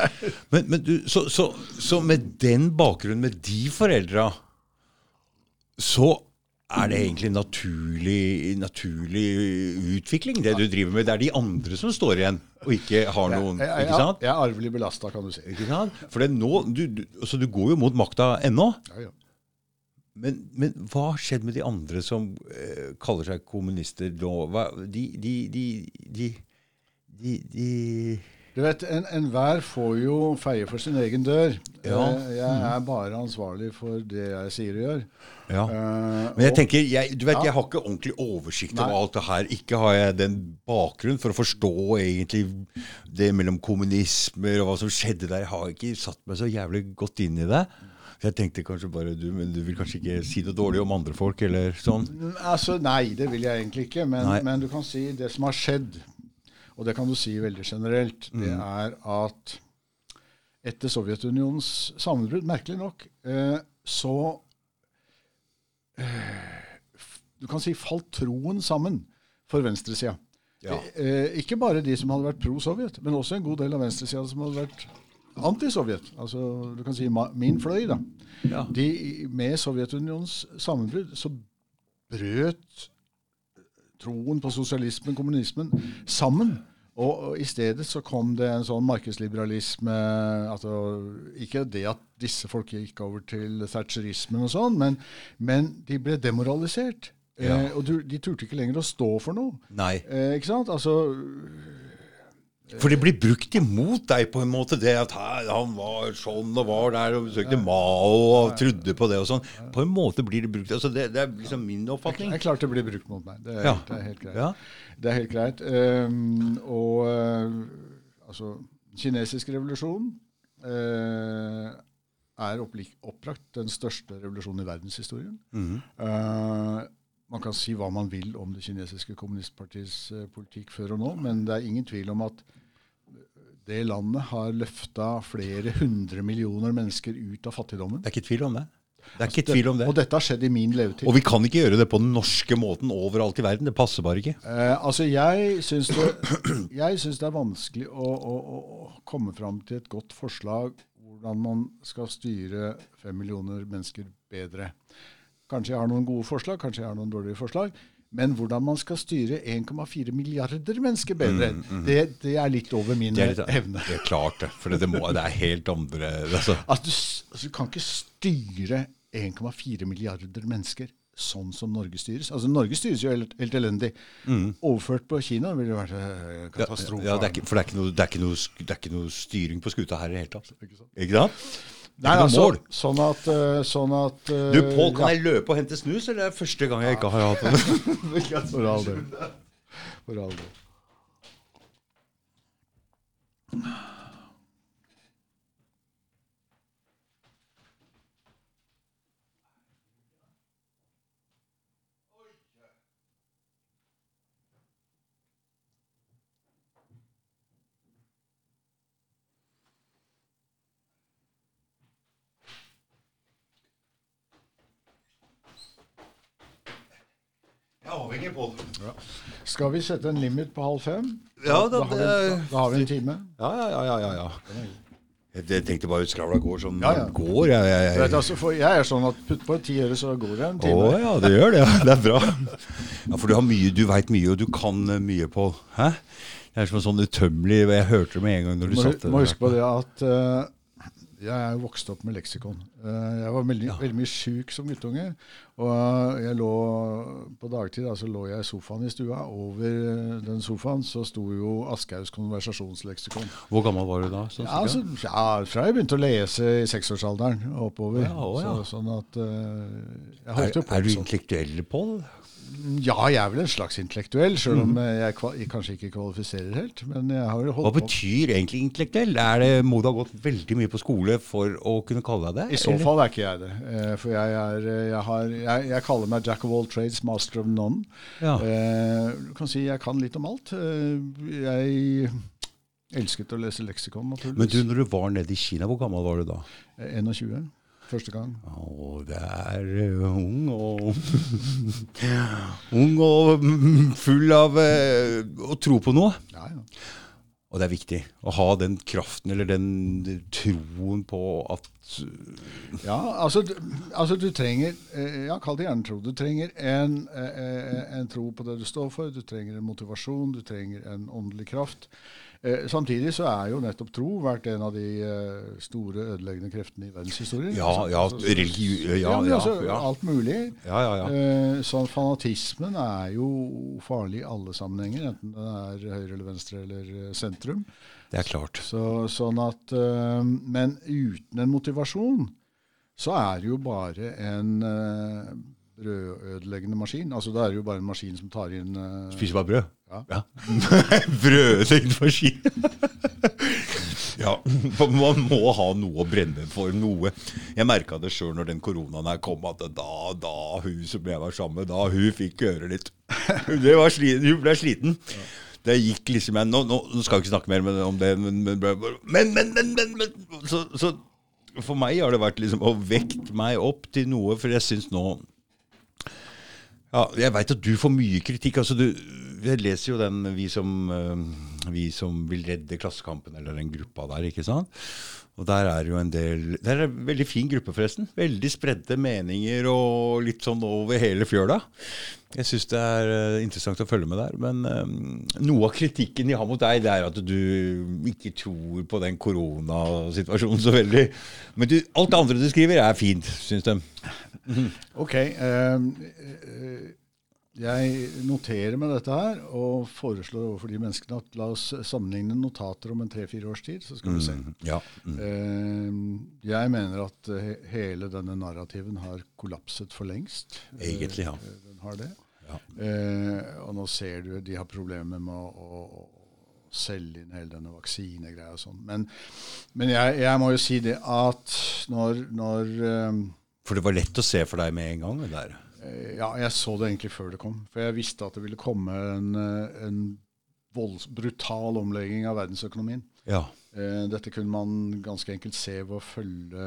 men, men du, så, så, så, med den bakgrunnen, med de foreldra, så er det egentlig naturlig, naturlig utvikling, det du driver med? Det er de andre som står igjen, og ikke har noen jeg, jeg, sant? Jeg er arvelig belasta, kan du si. Ikke sant? For nå, du, du, så du går jo mot makta ennå. Ja, ja. Men, men, hva har skjedd med de andre som eh, kaller seg kommunister nå? De, de, de, de, Du vet, enhver en får jo feie for sin egen dør. Ja. Eh, jeg er bare ansvarlig for det jeg sier og gjør. Ja. Uh, men jeg tenker, jeg, du vet, ja. jeg har ikke ordentlig oversikt over alt det her. Ikke har jeg den bakgrunnen for å forstå egentlig det mellom kommunismer og hva som skjedde der. Jeg har ikke satt meg så jævlig godt inn i det. Jeg tenkte kanskje bare du, men du vil kanskje ikke si noe dårlig om andre folk, eller sånn? Altså, Nei, det vil jeg egentlig ikke. Men, men, du kan si det som har skjedd, og det kan du si veldig generelt, mm. det er at etter Sovjetunionens sammenbrudd, merkelig nok, eh, så eh, Du kan si falt troen sammen for venstresida. Ja. Eh, ikke bare de som hadde vært pro-Sovjet, men også en god del av venstresida som hadde vært anti-Sovjet, altså du kan si min fløy, da. Ja. De, med Sovjetunionens sammenbrudd så brøt troen på sosialismen, kommunismen, sammen. Og, og, i stedet så kom det en sånn markedsliberalisme altså Ikke det at disse folk gikk over til thatcherismen og sånn, men, men de ble demoralisert. Ja. Eh, og de, de turte ikke lenger å stå for noe. Nei. Eh, ikke sant? Altså for det blir brukt imot deg på en måte, det at han var sånn og var der og besøkte Mao og trodde på det og sånn. På en måte blir det brukt. altså Det, det er liksom min oppfatning. Det er klart det blir brukt mot meg. Det er, ja. det er helt greit. Ja. Det er helt greit. Um, og uh, altså Kinesisk revolusjon uh, er opplagt den største revolusjonen i verdenshistorien. Mm. Uh, man kan si hva man vil om det kinesiske kommunistpartiets uh, politikk før og nå, men det er ingen tvil om at det landet har løfta flere hundre millioner mennesker ut av fattigdommen. Det er ikke tvil om det. Det er ikke altså, tvil om det. Og dette har skjedd i min levetid. Og vi kan ikke gjøre det på den norske måten overalt i verden. Det passer bare ikke. Eh, altså, Jeg syns det, det, er vanskelig å, å, å, komme fram til et godt forslag hvordan man skal styre fem millioner mennesker bedre. Kanskje jeg har noen gode forslag, kanskje jeg har noen dårlige forslag. Men hvordan man skal styre 1,4 milliarder mennesker bedre, mm, mm. Det, det, er litt over min det litt, evne. Det er klart det. For det, må, det er helt andre altså. At du, altså, du kan ikke styre 1,4 milliarder mennesker sånn som Norge styres. Altså Norge styres jo helt, helt elendig. Mm. Overført på Kina ville det vært eh, katastrofe. Ja, ja, det er ikke, for det er, noe, er noe, det er, ikke noe, styring på skuta her i det hele tatt. Ikke sant? Ikke sant? Nei, altså, sånn at, uh, sånn at uh, Du, Pål, kan ja. jeg løpe og hente snus, eller er det første gang jeg ikke har hatt det? For all del. For all del. Jeg er avhengig på Skal vi sette en limit på halv fem? Ja, da, da, har, vi, da, har vi en time. Ja, ja, ja. ja, ja, ja. Jeg, tenkte bare skravla går som Ja, ja. går. Jeg, jeg, jeg. vet, altså, jeg er sånn at putt på ti øre, så går det en Å time. ja, det gjør det. Ja. Det er bra. Ja, For du har mye, du veit mye, og du kan eh, mye på Hæ? Det er som en sånn utømmelig Jeg hørte det med en gang når du må, satt må huske på det at eh, jeg er jo vokst opp med leksikon. Eh, jeg var veldig, veldig mye sjuk som guttunge. Og jeg lå på dagtid da, så lå jeg i sofaen i stua. Over eh, den sofaen så sto jo Aschehougs konversasjonsleksikon. Hvor gammel var du da? Ja, altså, ja, fra jeg begynte å lese i seksårsalderen og oppover. Ja, å, ja. Så, sånn at uh, jeg er, holdt jo på er du sånn. intellektuell, Pål? Ja, jeg er vel en slags intellektuell, sjøl om eh, jeg, jeg kanskje ikke kvalifiserer helt. Men jeg har Hva holdt på. betyr egentlig intellektuell? Er det, må du ha gått veldig mye på skole for å kunne kalle deg det? I så eller? fall er ikke jeg det. Eh, For jeg, er, eh, jeg, har, jeg, kaller meg jack of all trades, master of none. Ja. Du kan si jeg kan litt om alt. Jeg elsket å lese leksikon, naturligvis. Men du, når du var nede i Kina, hvor gammel var du da? Eh, 21. Første gang. Å, det er eh, ung og Ung og full av eh, å tro på noe. Ja, ja. Og det er viktig å ha den kraften eller den troen på at Ja, altså, altså du trenger eh, Ja, kall det gjerne tro. Du trenger en, eh, eh, en tro på det du står for. Du trenger en motivasjon. Du trenger en åndelig kraft. Eh, Samtidig så er jo nettopp tro vært en av de eh, store ødeleggende kreftene i verdenshistorien. Ja, ja, Altså, så- religi- ja, men ja, altså, ja. Alt mulig. Ja, ja, ja. Eh, Sånn fanatismen er jo farlig i alle sammenhenger, enten den er høyre eller venstre eller eh, sentrum. Det er klart. Så, sånn at, eh, men uten en motivasjon, så er det jo bare en eh, brødødeleggende maskin. Altså Da er det jo bare en maskin som tar inn uh, Spiser bare brød? Ja. ja. brødødeleggende maskin. ja, for man må ha noe å brenne for. Noe. Jeg merka det sjøl når den koronaen her kom, at da, da hun som jeg var sammen med, da hun fikk høre litt det var sliten, Hun ble sliten. Det gikk liksom jeg, nå, nå, skal jeg ikke snakke mer om det, men Men, men, men, men, men, men så, så for meg har det vært liksom å vekte meg opp til noe, for jeg syns nå ja, jeg veit at du får mye kritikk. altså du, Jeg leser jo den vi som, eh, vi som vil redde Klassekampen, eller den gruppa der, ikke sant? Og der er jo en del Det er en veldig fin gruppe, forresten. Veldig spredte meninger og litt sånn over hele fjøla. Jeg syns det er eh, interessant å følge med der. Men um, noe av kritikken de har mot deg, det er at du ikke tror på den koronasituasjonen så veldig. Men du, alt det andre du skriver, er fint, syns de. Ok. eh, eh, jeg noterer meg dette her og foreslår overfor de menneskene at la oss sammenligne notater om en tre-fire års tid, så skal vi se. Ja. Mm. Eh, jeg mener at eh, hele denne narrativen har kollapset for lengst. Egentlig, ja. Eh, Den har det. Ja. Eh, og nå ser du de har problemer med å, å, selge inn hele denne vaksinegreia og sånn. Men, men jeg, jeg må jo si det at når, når eh, For det var lett å se for deg med en gang? det der. Eh, Ja, jeg så det egentlig før det kom. For jeg visste at det ville komme en, eh, en volds, brutal omlegging av verdensøkonomien. Ja. Eh, Dette kunne man ganske enkelt se ved å følge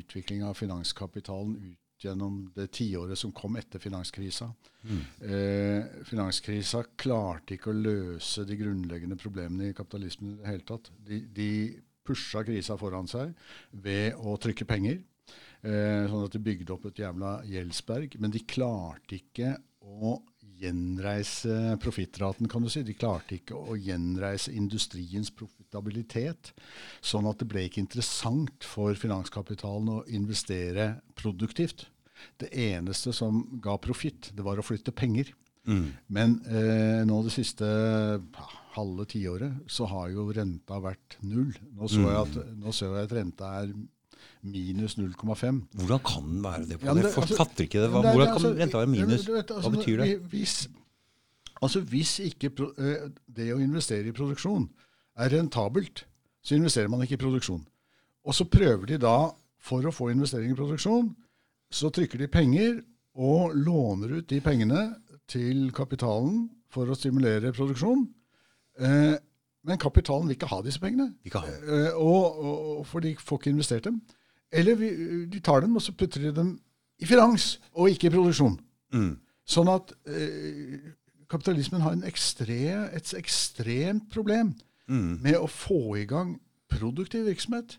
utviklinga av finanskapitalen ut gjennom det tiåret som kom etter finanskrisa. Eh, finanskrisa klarte ikke å løse de grunnleggende problemene i kapitalismen i det hele tatt. De, de pusha krisa foran seg ved å trykke penger. Eh, sånn at de bygde opp et jævla gjeldsberg. Men de klarte ikke å gjenreise profittraten, kan du si. De klarte ikke å gjenreise industriens profitabilitet. Sånn at det ble ikke interessant for finanskapitalen å investere produktivt. Det eneste som ga profitt, det var å flytte penger. Men eh, nå det siste ja, halve tiåret så har jo renta vært null. Nå så jeg at, nå så jeg at renta er minus 0,5. Hvordan kan den være det? På Ja, det, det- altså- fatter ikke det. Hva, hvordan kan altså, renta være minus? vet, altså, Hva betyr det? Hvis, altså hvis ikke eh, det å investere i produksjon er rentabelt, så investerer man ikke i produksjon. Og så prøver de da, for å få investering i produksjon, så trykker de penger og låner ut de pengene til kapitalen for å stimulere produksjon. Eh, men kapitalen vil ikke ha disse pengene. Ikke ha. Eh, og, og for de får ikke investert dem. Eller vi, de tar dem og så putter de dem i finans, og ikke i produksjon. Mm. Sånn at eh, kapitalismen har ekstrem, et ekstremt problem Mm. med å få i gang produktiv virksomhet.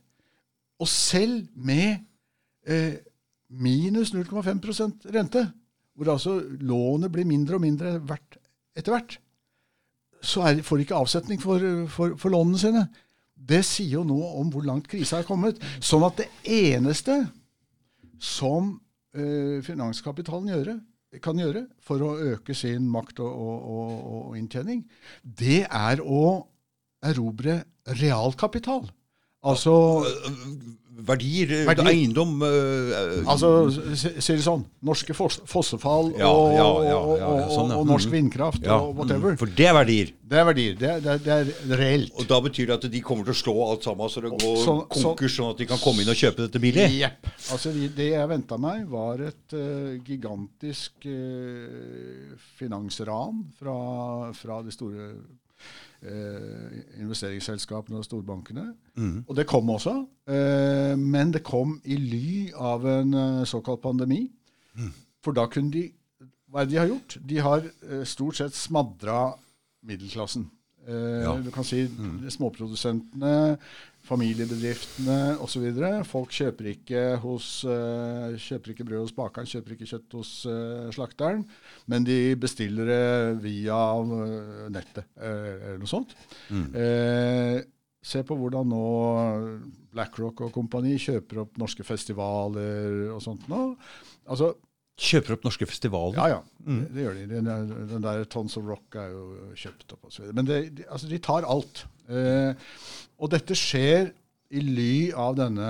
Og selv med eh, minus 0,5% rente, hvor altså lånet blir mindre og mindre hvert, etter hvert, så er, får de ikke avsetning for, for, for lånene sine. Det sier jo noe om hvor langt krisa er kommet. Sånn at det eneste som eh, finanskapitalen gjøre, kan gjøre for å øke sin makt og, og, og, og inntjening, det er å erobre realkapital. Altså Verdier, eh, Verdier. eiendom øh, Altså, si det sånn, norske fos fossefall Ja, og, ja, ja, sånn, og norsk Mhm. vindkraft og whatever. mm, For det er verdier. Det er verdier. Det, er- det, er- reelt. Og da betyr det at de kommer til å slå alt sammen så det går Så- så- konkurs, sånn at de kan komme inn og kjøpe dette billig? Jepp. Altså, det jeg venta meg, var et uh, gigantisk uh, finansran fra, fra de store investeringsselskapene og storbankene. Mm. Og det kom også, eh, men det kom i ly av en eh, såkalt pandemi. Mm. For da kunne de Hva er det de har gjort? De har eh, stort sett smadra middelklassen. Eh, Ja. Du kan si småprodusentene, familiebedriftene osv. Folk kjøper ikke, hos, eh, kjøper ikke brød hos bakeren, kjøper ikke kjøtt hos eh, slakteren, men de bestiller det via eh, nettet eller noe sånt. Eh, se på hvordan nå BlackRock og kompani kjøper opp norske festivaler og sånt nå. Altså, Kjøper opp norske festivaler? ja, ja. Det, det gjør de. Den, den der Tons of Rock er jo kjøpt opp osv. Men det, de, altså, de tar alt. Eh, og dette skjer i ly av denne,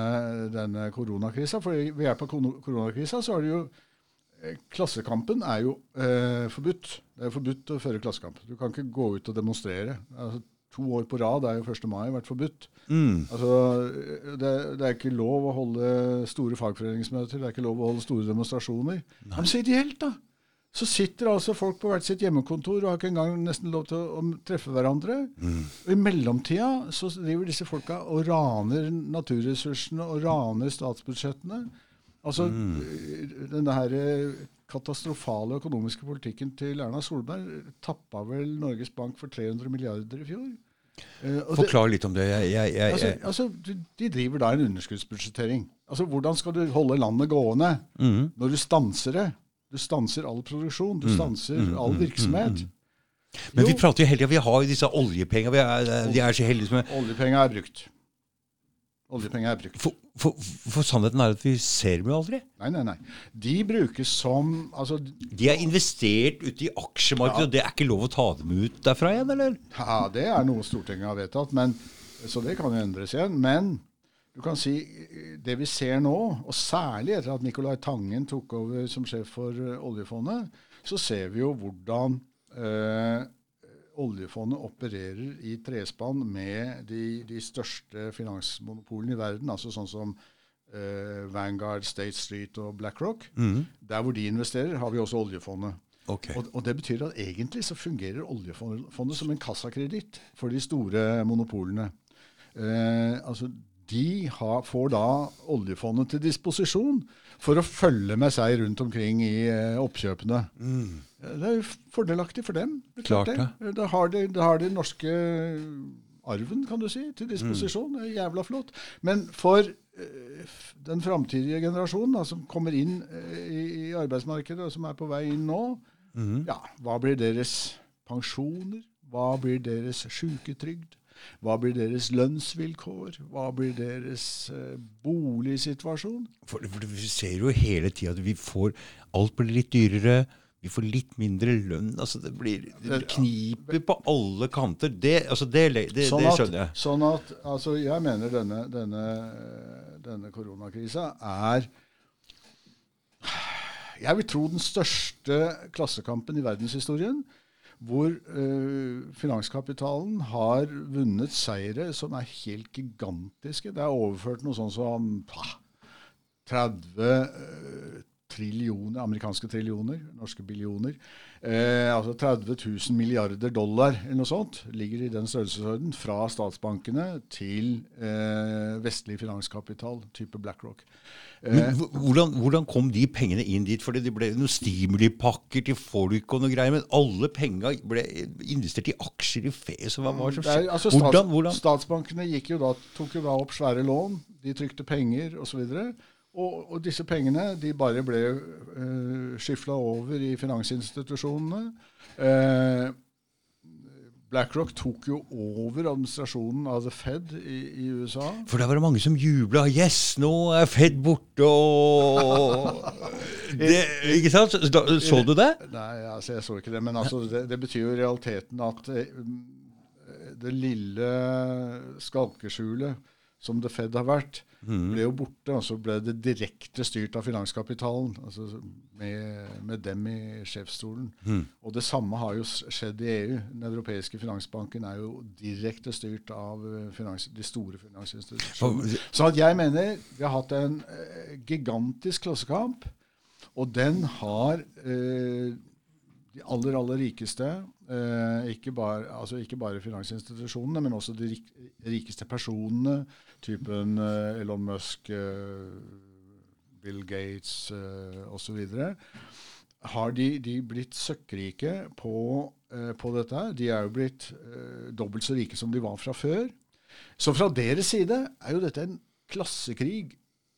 denne koronakrisa. For ved hjelp av koronakrisa så er det jo eh, Klassekampen er jo eh, forbudt. Det er forbudt å føre klassekamp. Du kan ikke gå ut og demonstrere. Altså, to år på rad er jo 1. mai vært forbudt. Mm. Altså, det, det er ikke lov å holde store fagforeningsmøter, det er ikke lov å holde store demonstrasjoner. Nei. Men så ideelt, da! Så sitter altså folk på hvert sitt hjemmekontor og har ikke engang nesten lov til å, å treffe hverandre. Og I mellomtida så driver disse folka og raner naturressursene og raner statsbudsjettene. Altså, denne her katastrofale økonomiske politikken til Erna Solberg tappa vel Norges Bank for 300 milliarder i fjor. Uh, Forklar litt om det. Jeg, jeg, jeg, Altså, altså, de, driver da en underskuddsbudsjettering. Altså, Hvordan skal du holde landet gående mm. når du stanser det? Du stanser all produksjon, du stanser all virksomhet. Men vi prater jo hele tida Vi har jo disse oljepengene. Vi de er så heldige som Oljepenger er brukt. Oljepenger er brukt. for, for, for sannheten er at vi ser dem jo aldri. Nei, nei, nei. De brukes som altså, De er investert ute i aksjemarkedet, og det er ikke lov å ta dem ut derfra igjen, eller? Ja, det er noe Stortinget har vedtatt, men, så det kan jo endres igjen. Men du kan si det vi ser nå, og særlig etter at Nicolai Tangen tok over som sjef for eh, oljefondet, så ser vi jo hvordan eh, oljefondet opererer i trespann med de, de største finansmonopolene i verden, altså sånn som eh, Vanguard, State Street og BlackRock. Der hvor de investerer, har vi også oljefondet. Okay. Og, og Det betyr at egentlig så fungerer oljefondet som en kassakreditt for de store monopolene. Eh, altså De har, får da oljefondet til disposisjon for å følge med seg rundt omkring i eh, oppkjøpene. Eh, Det er jo fordelaktig for dem. Det Klart det. Da har de, da har de norske arven, kan du si, til disposisjon. Det er jævla flott. Men for eh, den framtidige generasjonen da, som kommer inn eh, i, arbeidsmarkedet, og som er på vei inn nå, ja, hva blir deres pensjoner? Hva blir deres sjuketrygd? Hva blir deres lønnsvilkår? Hva blir deres eh, boligsituasjon? For, for vi ser jo hele tida at vi får Alt blir litt dyrere. Vi får litt mindre lønn. altså Det blir det kniper på alle kanter. Det, altså det, det, det, Sånn at, skjønner jeg. sånn at altså jeg mener denne, denne, denne koronakrisa er Jeg vil tro den største klassekampen i verdenshistorien. Hvor øh, finanskapitalen har vunnet seire som er helt gigantiske. Det er overført noe sånn som ah, 30 trillioner, amerikanske trillioner, norske billioner. Eh, altså 30 000 milliarder dollar eller noe sånt ligger i den størrelsesorden fra statsbankene til eh, vestlig finanskapital, type BlackRock. Men hvordan, hvordan, kom de pengene inn dit? Fordi det ble noen stimulipakker til folk og noe greier. Men alle penga ble investert i aksjer i Fes. Hva var det som skjedde? Altså, hvordan, hvordan? Statsbankene jo da, tok jo da opp svære lån. De trykte penger osv. Og, og, og disse pengene de bare ble uh, skyfla over i finansinstitusjonene. Uh, BlackRock tok jo over administrasjonen av The Fed i, i USA. For da var det mange som jubla. Yes, nå er Fed borte! Og det, ikke sant? Så, så, du det? Nei, altså, jeg så ikke det. Men altså, det, det, betyr jo i realiteten at eh, det lille skalkeskjulet som The Fed har vært, mm. ble jo borte. Og så ble det direkte styrt av finanskapitalen, altså med, med dem i sjefsstolen. Mm. Og det samme har jo skjedd i EU. Den europeiske finansbanken er jo direkte styrt av eh, finans, de store finansinstitusjonene. Så jeg mener vi har hatt en uh, gigantisk klassekamp, og den har uh, de aller, aller rikeste, eh, ikke, bare, altså ikke, bare, finansinstitusjonene, men også de rikeste personene, typen eh, Elon Musk, eh, Bill Gates eh, osv., har de, de, blitt søkkrike på, eh, på, dette. De er jo blitt eh, dobbelt så rike som de var fra før. Så fra deres side er jo dette en klassekrig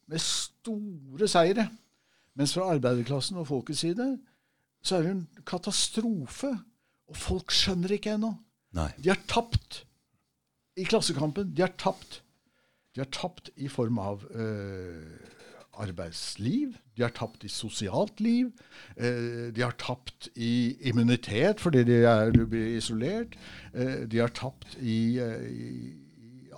med store seire. Mens fra arbeiderklassen og folkets side så er det en katastrofe. Og folk skjønner ikke ennå. De har tapt i Klassekampen. De har tapt. De har tapt i form av øh, arbeidsliv. De har tapt i sosialt liv. Eh, de har tapt i immunitet fordi de er, blir isolert. Eh, de har tapt i, i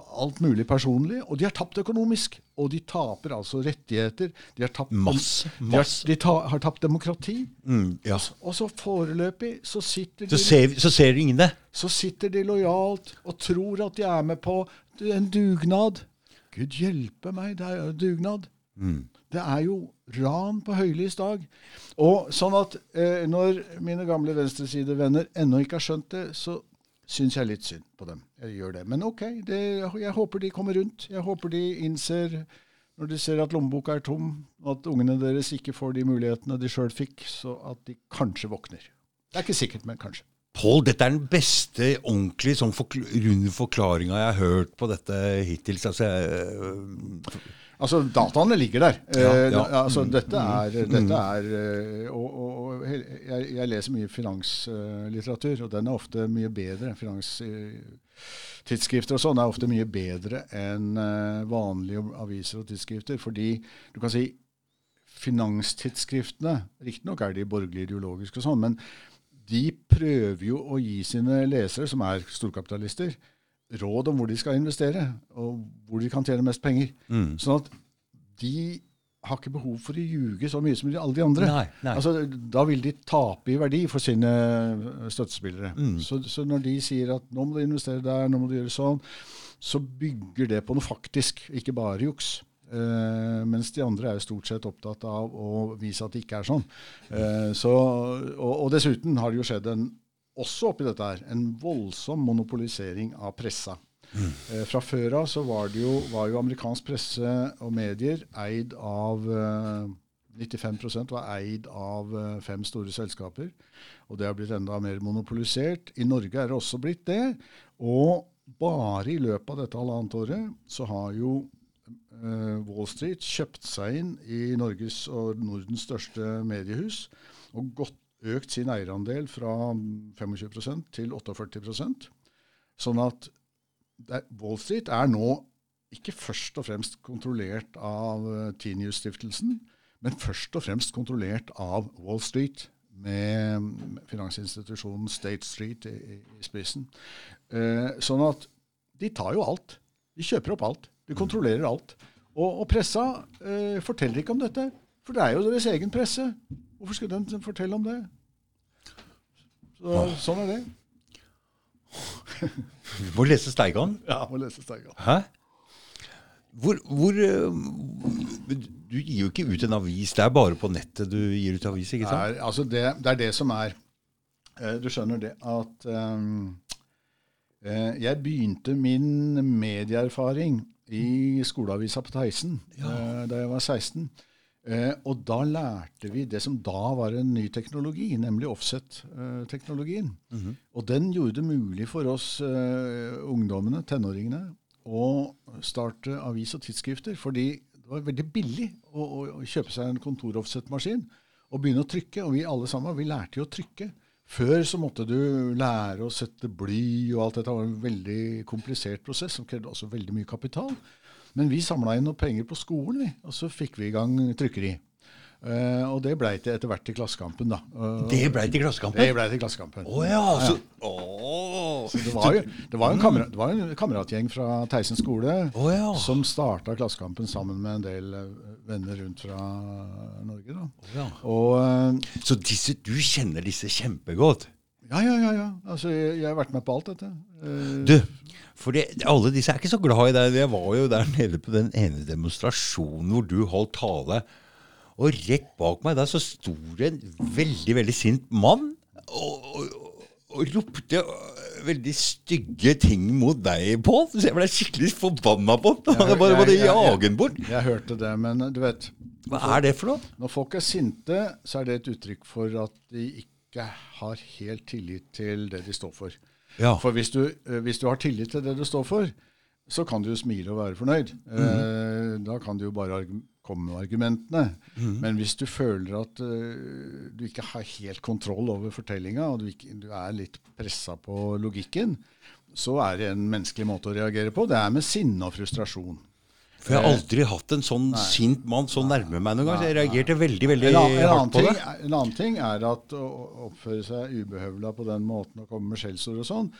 alt mulig personlig, og de har tapt økonomisk. Og de taper altså rettigheter. De har tapt, masse, masse. De, har, de ta, har tapt demokrati. Mm, ja. Og så foreløpig så sitter de Så ser, så ser ingen det? Så sitter de lojalt og tror at de er med på en dugnad. Gud hjelpe meg, det er jo dugnad. Mm. Det er jo ran på høylys dag. Og sånn at eh, når mine gamle venstresidevenner ennå ikke har skjønt det, så syns jeg litt synd på dem. Jeg gjør det. Men ok, det, jeg håper de kommer rundt. Jeg håper de innser, når de ser at lommeboka er tom, at ungene deres ikke får de mulighetene de sjøl fikk, så at de kanskje våkner. Det er ikke sikkert, men kanskje. Pål, dette er den beste ordentlig sånn forkl runde forklaringa jeg har hørt på dette hittils. Altså, jeg, Altså, dataene ligger der. Ja, ja. Uh, altså, dette er, dette er uh, Og, og jeg, jeg, leser mye finanslitteratur, og den er ofte mye bedre. Finanstidsskrifter og sånn er ofte mye bedre enn vanlige aviser og tidsskrifter. Fordi du kan si finanstidsskriftene Riktignok er de borgerlige ideologiske og sånn, men de prøver jo å gi sine lesere, som er storkapitalister, råd om hvor de skal investere, og hvor de kan tjene mest penger. Mm. Sånn at de har ikke behov for å ljuge så mye som alle de andre. Nei, nei. Altså, da vil de tape i verdi for sine støttespillere. Mm. Så, så, når de sier at nå må du investere der, nå må du gjøre sånn, så bygger det på noe faktisk, ikke bare juks. Uh, mens de andre er jo stort sett opptatt av å vise at det ikke er sånn. Uh, så, og, og, dessuten har det jo skjedd en også oppi dette her en voldsom monopolisering av pressa. Mm. Eh, fra før av så var, det jo, var jo amerikansk presse og medier eid av eh, 95% var eid av eh, fem store selskaper. Og det har blitt enda mer monopolisert. I Norge er det også blitt det. Og bare i løpet av dette halvannet året så har jo eh, Wall Street kjøpt seg inn i Norges og Nordens største mediehus og gått økt sin eierandel fra 25% til 48% Sånn at Wall Street er nå ikke først og fremst kontrollert av uh, Tinius-stiftelsen, men først og fremst kontrollert av Wall Street, med finansinstitusjonen State Street i, i spissen. Eh, sånn at de tar jo alt. De kjøper opp alt. De kontrollerer alt. Og, og pressa eh, forteller ikke om dette, for det er jo deres egen presse. Hvorfor skulle den fortelle om det? Så, sånn er det. Du må lese Steigan? Ja, må lese Steigan. Hæ? Hvor, hvor, eh, du gir jo ikke ut en avis. Det er bare på nettet du gir ut avis, ikke sant? Er, altså det, det, er det som er eh, Du skjønner det at um, Jeg begynte min medieerfaring i skoleavisa på Theisen ja. da jeg var 16. og da lærte vi det som da var en ny teknologi, nemlig offset-teknologien. Mm -hmm. Og den gjorde det mulig for oss ungdommene, tenåringene, å starte avis og tidsskrifter. Fordi det var veldig billig å, å, å kjøpe seg en kontoroffset-maskin og begynne å trykke. Og vi alle sammen, vi lærte jo å trykke. Før så måtte du lære å sette bly, og alt dette var en veldig komplisert prosess som krevde også veldig mye kapital. Men vi samla inn noe penger på skolen, vi, og så fikk vi i gang trykkeri. Uh, og det blei til etter hvert til Klassekampen, da. Uh, det blei til Klassekampen? Det blei til Klassekampen. Oh, ja, så, oh. så det, var jo, det var en, kamerat, det var en kameratgjeng fra Theisen skole oh, ja. som starta Klassekampen sammen med en del uh, venner rundt fra Norge. da. Ja. Og, så disse, du kjenner disse kjempegodt? Ja, ja, ja. ja. Altså, jeg, jeg, har vært med på alt dette. Du, for det, alle disse er ikke så glad i deg. Jeg var jo der nede på den ene demonstrasjonen hvor du holdt tale. Og rett bak meg der så sto det en veldig, veldig sint mann og, og, og ropte veldig stygge ting mot deg, Pål. Så jeg ble skikkelig forbanna på ham. Jeg bare måtte jage ham bort. Jeg, jeg, hørte det, men du vet Hva er det for noe? Når folk er sinte, så er det et uttrykk for at de ikke har helt tillit til det de står for. Ja. For hvis du, eh, hvis du har tillit til det du står for, så kan du jo smile og være fornøyd. Mm -hmm. eh, da kan du jo bare komme med argumentene. Mm. Men hvis du føler at uh, du ikke har helt kontroll over fortellinga, og du, ikke, du er litt pressa på logikken, så er det en menneskelig måte å reagere på. Det er med sinne og frustrasjon. For jeg har aldri hatt en sånn Nei. sint mann så nærme meg noen gang. Så jeg reagerte veldig veldig en, en hardt på det. En annen ting er at å oppføre seg ubehøvla på den måten og komme med skjellsord og sånn,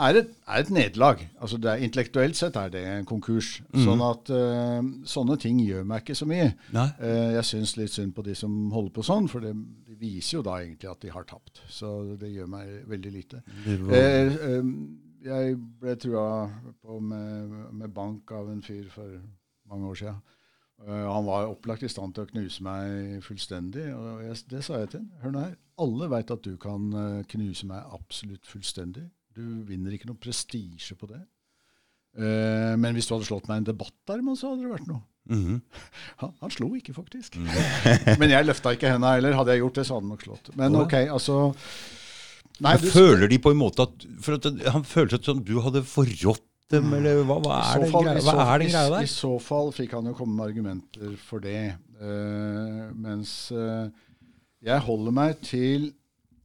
er et, er et nederlag. Altså intellektuelt sett er det en konkurs. Mm. Sånn at uh, sånne ting gjør meg ikke så mye. Uh, jeg syns litt synd på de som holder på sånn, for det, viser jo da egentlig at de har tapt. Så det gjør meg veldig lite. Uh, jeg ble trua på med, med, bank av en fyr for mange år siden. han var opplagt i stand til å knuse meg fullstendig. og jeg, Det sa jeg til ham. Hør nå her. Alle veit at du kan knuse meg absolutt fullstendig. Du vinner ikke noe prestisje på det. Uh, men hvis du hadde slått meg i en debatt der, så hadde det vært noe. Mm -hmm. han, han, slo ikke, faktisk. Mm men jeg løfta ikke henda heller. Hadde jeg gjort det, så hadde han nok slått. Men ok, altså nei, du, Føler de på en måte at, for at Han føler seg som du hadde forrådt dem, eller hva, hva, er, den greia der? I, I, så fall fikk han jo komme med argumenter for det. Uh, mens uh, jeg holder meg til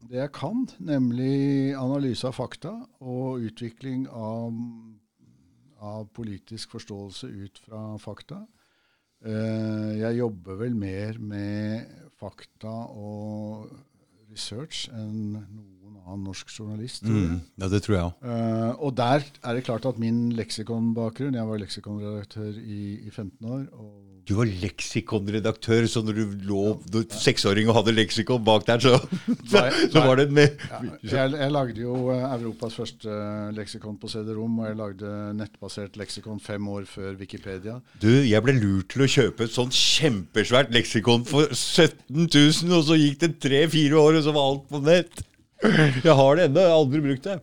det jeg kan, nemlig analyse av fakta og utvikling av, av politisk forståelse ut fra fakta. Uh, jeg jobber vel mer med fakta og research enn noen annen norsk journalist. Mm, ja, det tror jeg òg. Uh, og der er det klart at min leksikonbakgrunn Jeg var leksikonredaktør i, i 15 år. du var leksikonredaktør, så når du lå ja, seksåring og hadde leksikon bak der, så, så, så var det med ja, jeg, jeg, lagde jo eh, Europas første eh, leksikon på CD-rom, og jeg lagde nettbasert leksikon fem år før Wikipedia. Du, jeg ble lurt til å kjøpe et sånt kjempesvært leksikon for 17 000, og så gikk det tre-fire år, og så var alt på nett. Jeg har det ennå, jeg har aldri brukt det.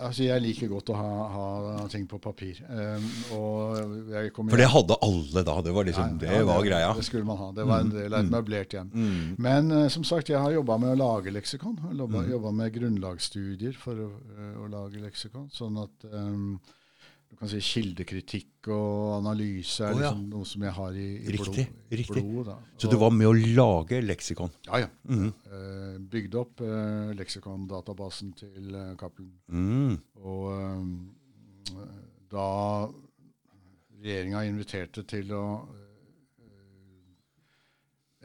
Altså, Jeg liker godt å ha, ha ting på papir. Um, For det hadde alle da? Det var liksom, nei, det var greia? Det skulle man ha. Det var en del av et mm. møblert hjem. Mm. Men uh, som sagt, jeg har jobba med å lage leksikon. Jobba mm. med grunnlagsstudier for å, uh, å, lage leksikon. Sånn at um, du kan si Kildekritikk og analyse er oh, ja. liksom noe som jeg har i, i riktig, blod, riktig. blodet. Så du var med å lage leksikon? Ja, ja. Mm. Uh, bygde opp uh, leksikondatabasen til uh, Cappelen. Mm. Og um, da regjeringa inviterte til å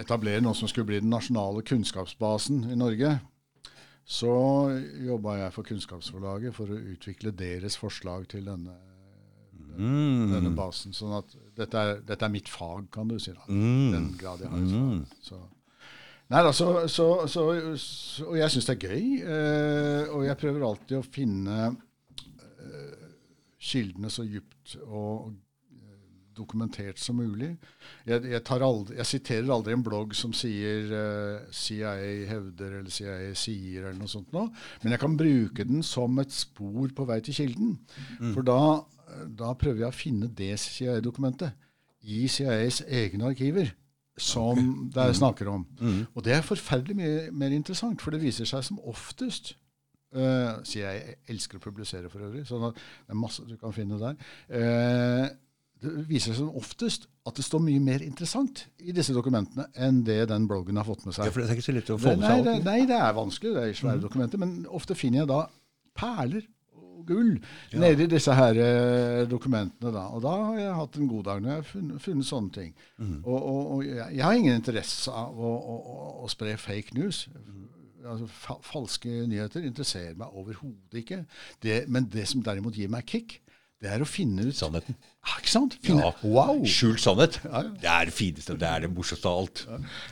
etablere noe som skulle bli den nasjonale kunnskapsbasen i Norge, så jobba jeg for Kunnskapsforlaget for å utvikle deres forslag til denne mm. denne basen. Sånn at dette er, dette er, mitt fag, kan du si. da. Mm. Den grad jeg har et fag. Mm. Så. Nei da, så, så, så, Og jeg syns det er gøy. Eh, og jeg prøver alltid å finne eh, kildene så djupt og dokumentert som mulig. Jeg, jeg, aldri, jeg siterer aldri en blogg som sier uh, CIA hevder eller CIA sier eller noe sånt noe, men jeg kan bruke den som et spor på vei til kilden. Mm. For da, da, prøver jeg å finne det CIA-dokumentet i CIAs egne arkiver som okay. det er snakker om. Mm. Og det er forferdelig mye mer interessant, for det viser seg som oftest Uh, CIA elsker å publisere for øvrig, så det er masse du kan finne der. Uh, det viser seg som oftest at det står mye mer interessant i disse dokumentene enn det den bloggen har fått med seg. Ja, for det er ikke så lett å få med seg alt? Nei, det er vanskelig. Det er svære mm. dokumenter. Men ofte finner jeg da perler gull ja. nedi disse her uh, dokumentene. Da. Og da har jeg hatt en god dag når jeg har funnet, funnet sånne ting. Mm. Og, og, og jeg, jeg, har ingen interesse av å, å, å spre fake news. Altså, fa falske nyheter interesserer meg overhodet ikke. Det, men det som derimot gir meg kick, det er å finne ut Sannheten. Ja, ikke sant? Finne, ja. Wow. Skjult sannhet. Ja, ja. Det er det fineste. Det er det morsomste av alt.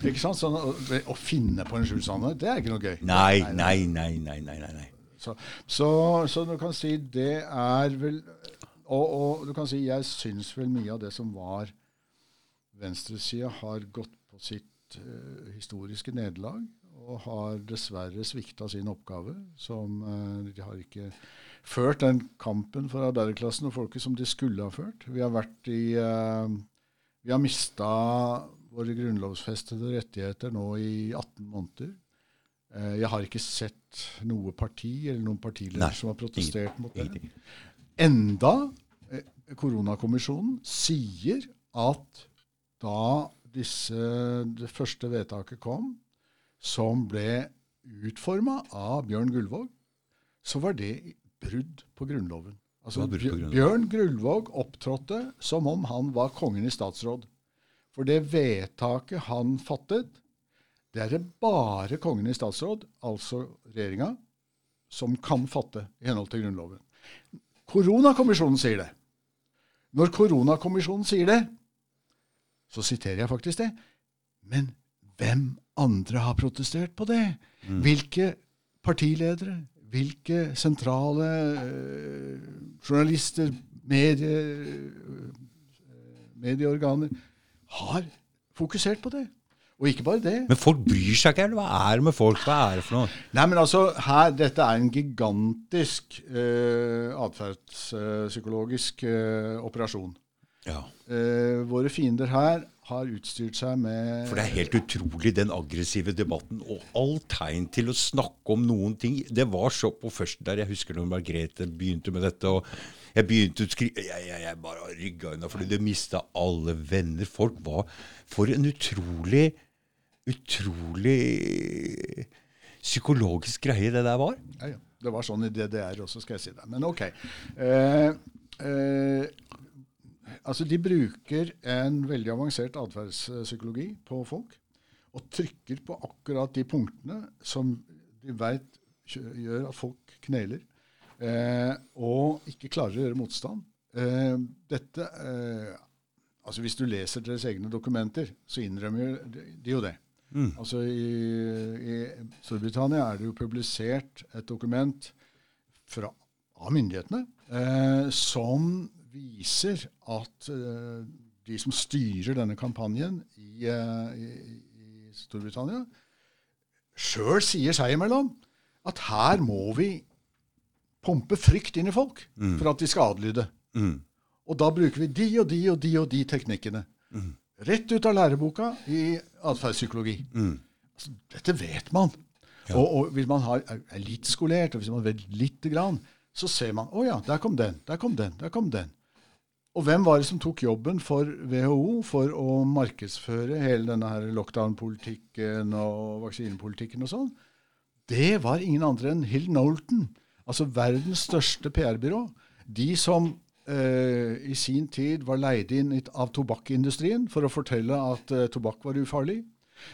Ikke sant? Sånn, å, å, finne på en skjult sannhet, det er ikke noe gøy. Nei, nei, nei. nei, nei, nei, nei. Så, så, så, du kan si det er vel og, og, du kan si jeg syns vel mye av det som var venstresida, har gått på sitt uh, historiske nederlag og har dessverre svikta sin oppgave. Som, uh, de har ikke ført den kampen for arbeiderklassen og folket som de skulle ha ført. Vi har vært i uh, Vi har mista våre grunnlovsfestede rettigheter nå i 18 måneder. Uh, jeg har ikke sett noe parti eller noen partileder som har protestert mot det. Enda koronakommisjonen sier at da disse, det første vedtaket kom, som ble utforma av Bjørn Gullvåg, så var det brudd på Grunnloven. Altså, Bjørn Gullvåg opptrådte som om han var kongen i statsråd. For det vedtaket han fattet, det er det bare kongen i statsråd, altså regjeringa, som kan fatte i henhold til Grunnloven. Koronakommisjonen sier det. Når koronakommisjonen sier det, så siterer jeg faktisk det. Men hvem andre har protestert på det. Mm. Hvilke partiledere, hvilke sentrale øh, journalister, medie, øh, medieorganer har fokusert på det. Og ikke bare det. Men folk bryr seg ikke? Hva er det med folk? Hva er det for noe? Nei, men altså, her, Dette er en gigantisk øh, atferdspsykologisk operasjon. Ja. våre fiender her har utstyrt seg med For det er helt utrolig, den aggressive debatten. Og all tegn til å snakke om noen ting. Det var så på først der. Jeg husker når Margrethe begynte med dette. og Jeg begynte å skrive Jeg, jeg, jeg bare rygga unna fordi du mista alle venner. Folk var For en utrolig, utrolig psykologisk greie det der var. Ja, ja. Det var sånn i DDR også, skal jeg si det. Men OK. Eh, eh, Altså, De bruker en veldig avansert atferdspsykologi på folk. Og trykker på akkurat de punktene som de veit gjør at folk kneler. Eh, og ikke klarer å gjøre motstand. Eh, dette eh, Altså Hvis du leser deres egne dokumenter, så innrømmer de jo det. Mm. Altså i, i, Storbritannia er det jo publisert et dokument fra, av myndighetene eh, som viser at eh, de som styrer denne kampanjen i, eh, i, Storbritannia, sjøl sier seg imellom at her må vi pumpe frykt inn i folk mm. for at de skal adlyde. Mm. Og da bruker vi de og de og de og de teknikkene. Mm. Rett ut av læreboka i atferdspsykologi. Mm. Altså, dette vet man. Ja. Og, og, hvis man har, er litt skolert, og hvis man vet lite grann, så ser man å ja, der kom den, der kom den, der kom den. Og hvem var det som tok jobben for WHO for å markedsføre hele denne her lockdown-politikken og vaksinepolitikken og sånn? Det var ingen andre enn Hill Nolton, altså verdens største PR-byrå. De som eh, i sin tid var leid inn av tobakkindustrien for å fortelle at eh, tobakk var ufarlig.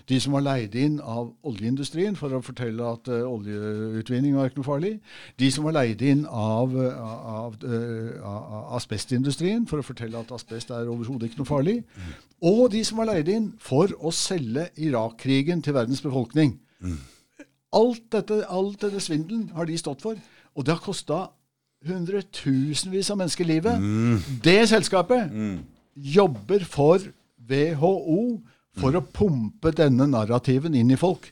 De som var leid inn av oljeindustrien for å fortelle at uh, oljeutvinning var ikke noe farlig. De som var leid inn av, av, uh, av asbestindustrien for å fortelle at asbest er overhodet ikke noe farlig. Og de som var leid inn for å selge Irak-krigen til verdens befolkning. Mm. Alt dette, alt denne svindelen har de stått for. Og det har kosta hundretusenvis av mennesker livet. Mm. Det selskapet mm jobber for WHO for å pumpe denne narrativen inn i folk.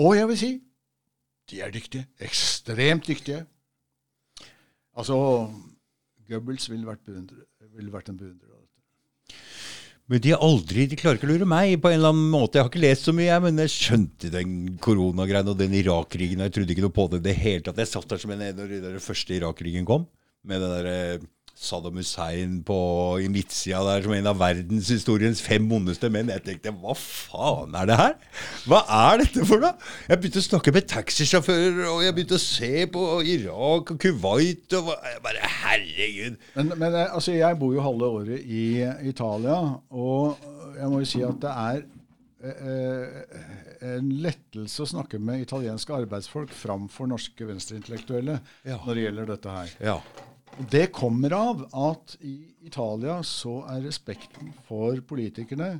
Og jeg vil si de er dyktige. Ekstremt dyktige. Altså Goebbels ville vært, beundre, ville vært en beundrer. Men de, aldri, de klarer ikke å lure meg på en eller annen måte. Jeg har ikke lest så mye, men jeg skjønte den koronagreien og den Irak-krigen. Jeg trodde ikke noe på det i det hele tatt. Jeg satt der som en når den første Irak-krigen kom, med den der eh, Saddam Hussein på, i midtsida der som en av verdenshistoriens fem vondeste menn. Jeg tenkte hva faen er det her? Hva er dette for noe? Jeg begynte å snakke med taxisjåfører, og jeg begynte å se på Irak og Kuwait og jeg bare Herregud. Men, men eh, altså, jeg bor jo halve året i Italia, og jeg må jo si at det er eh, en lettelse å snakke med italienske arbeidsfolk framfor norske venstreintellektuelle Ja. når det gjelder dette her. Ja. Og Det kommer av at i Italia så er respekten for politikerne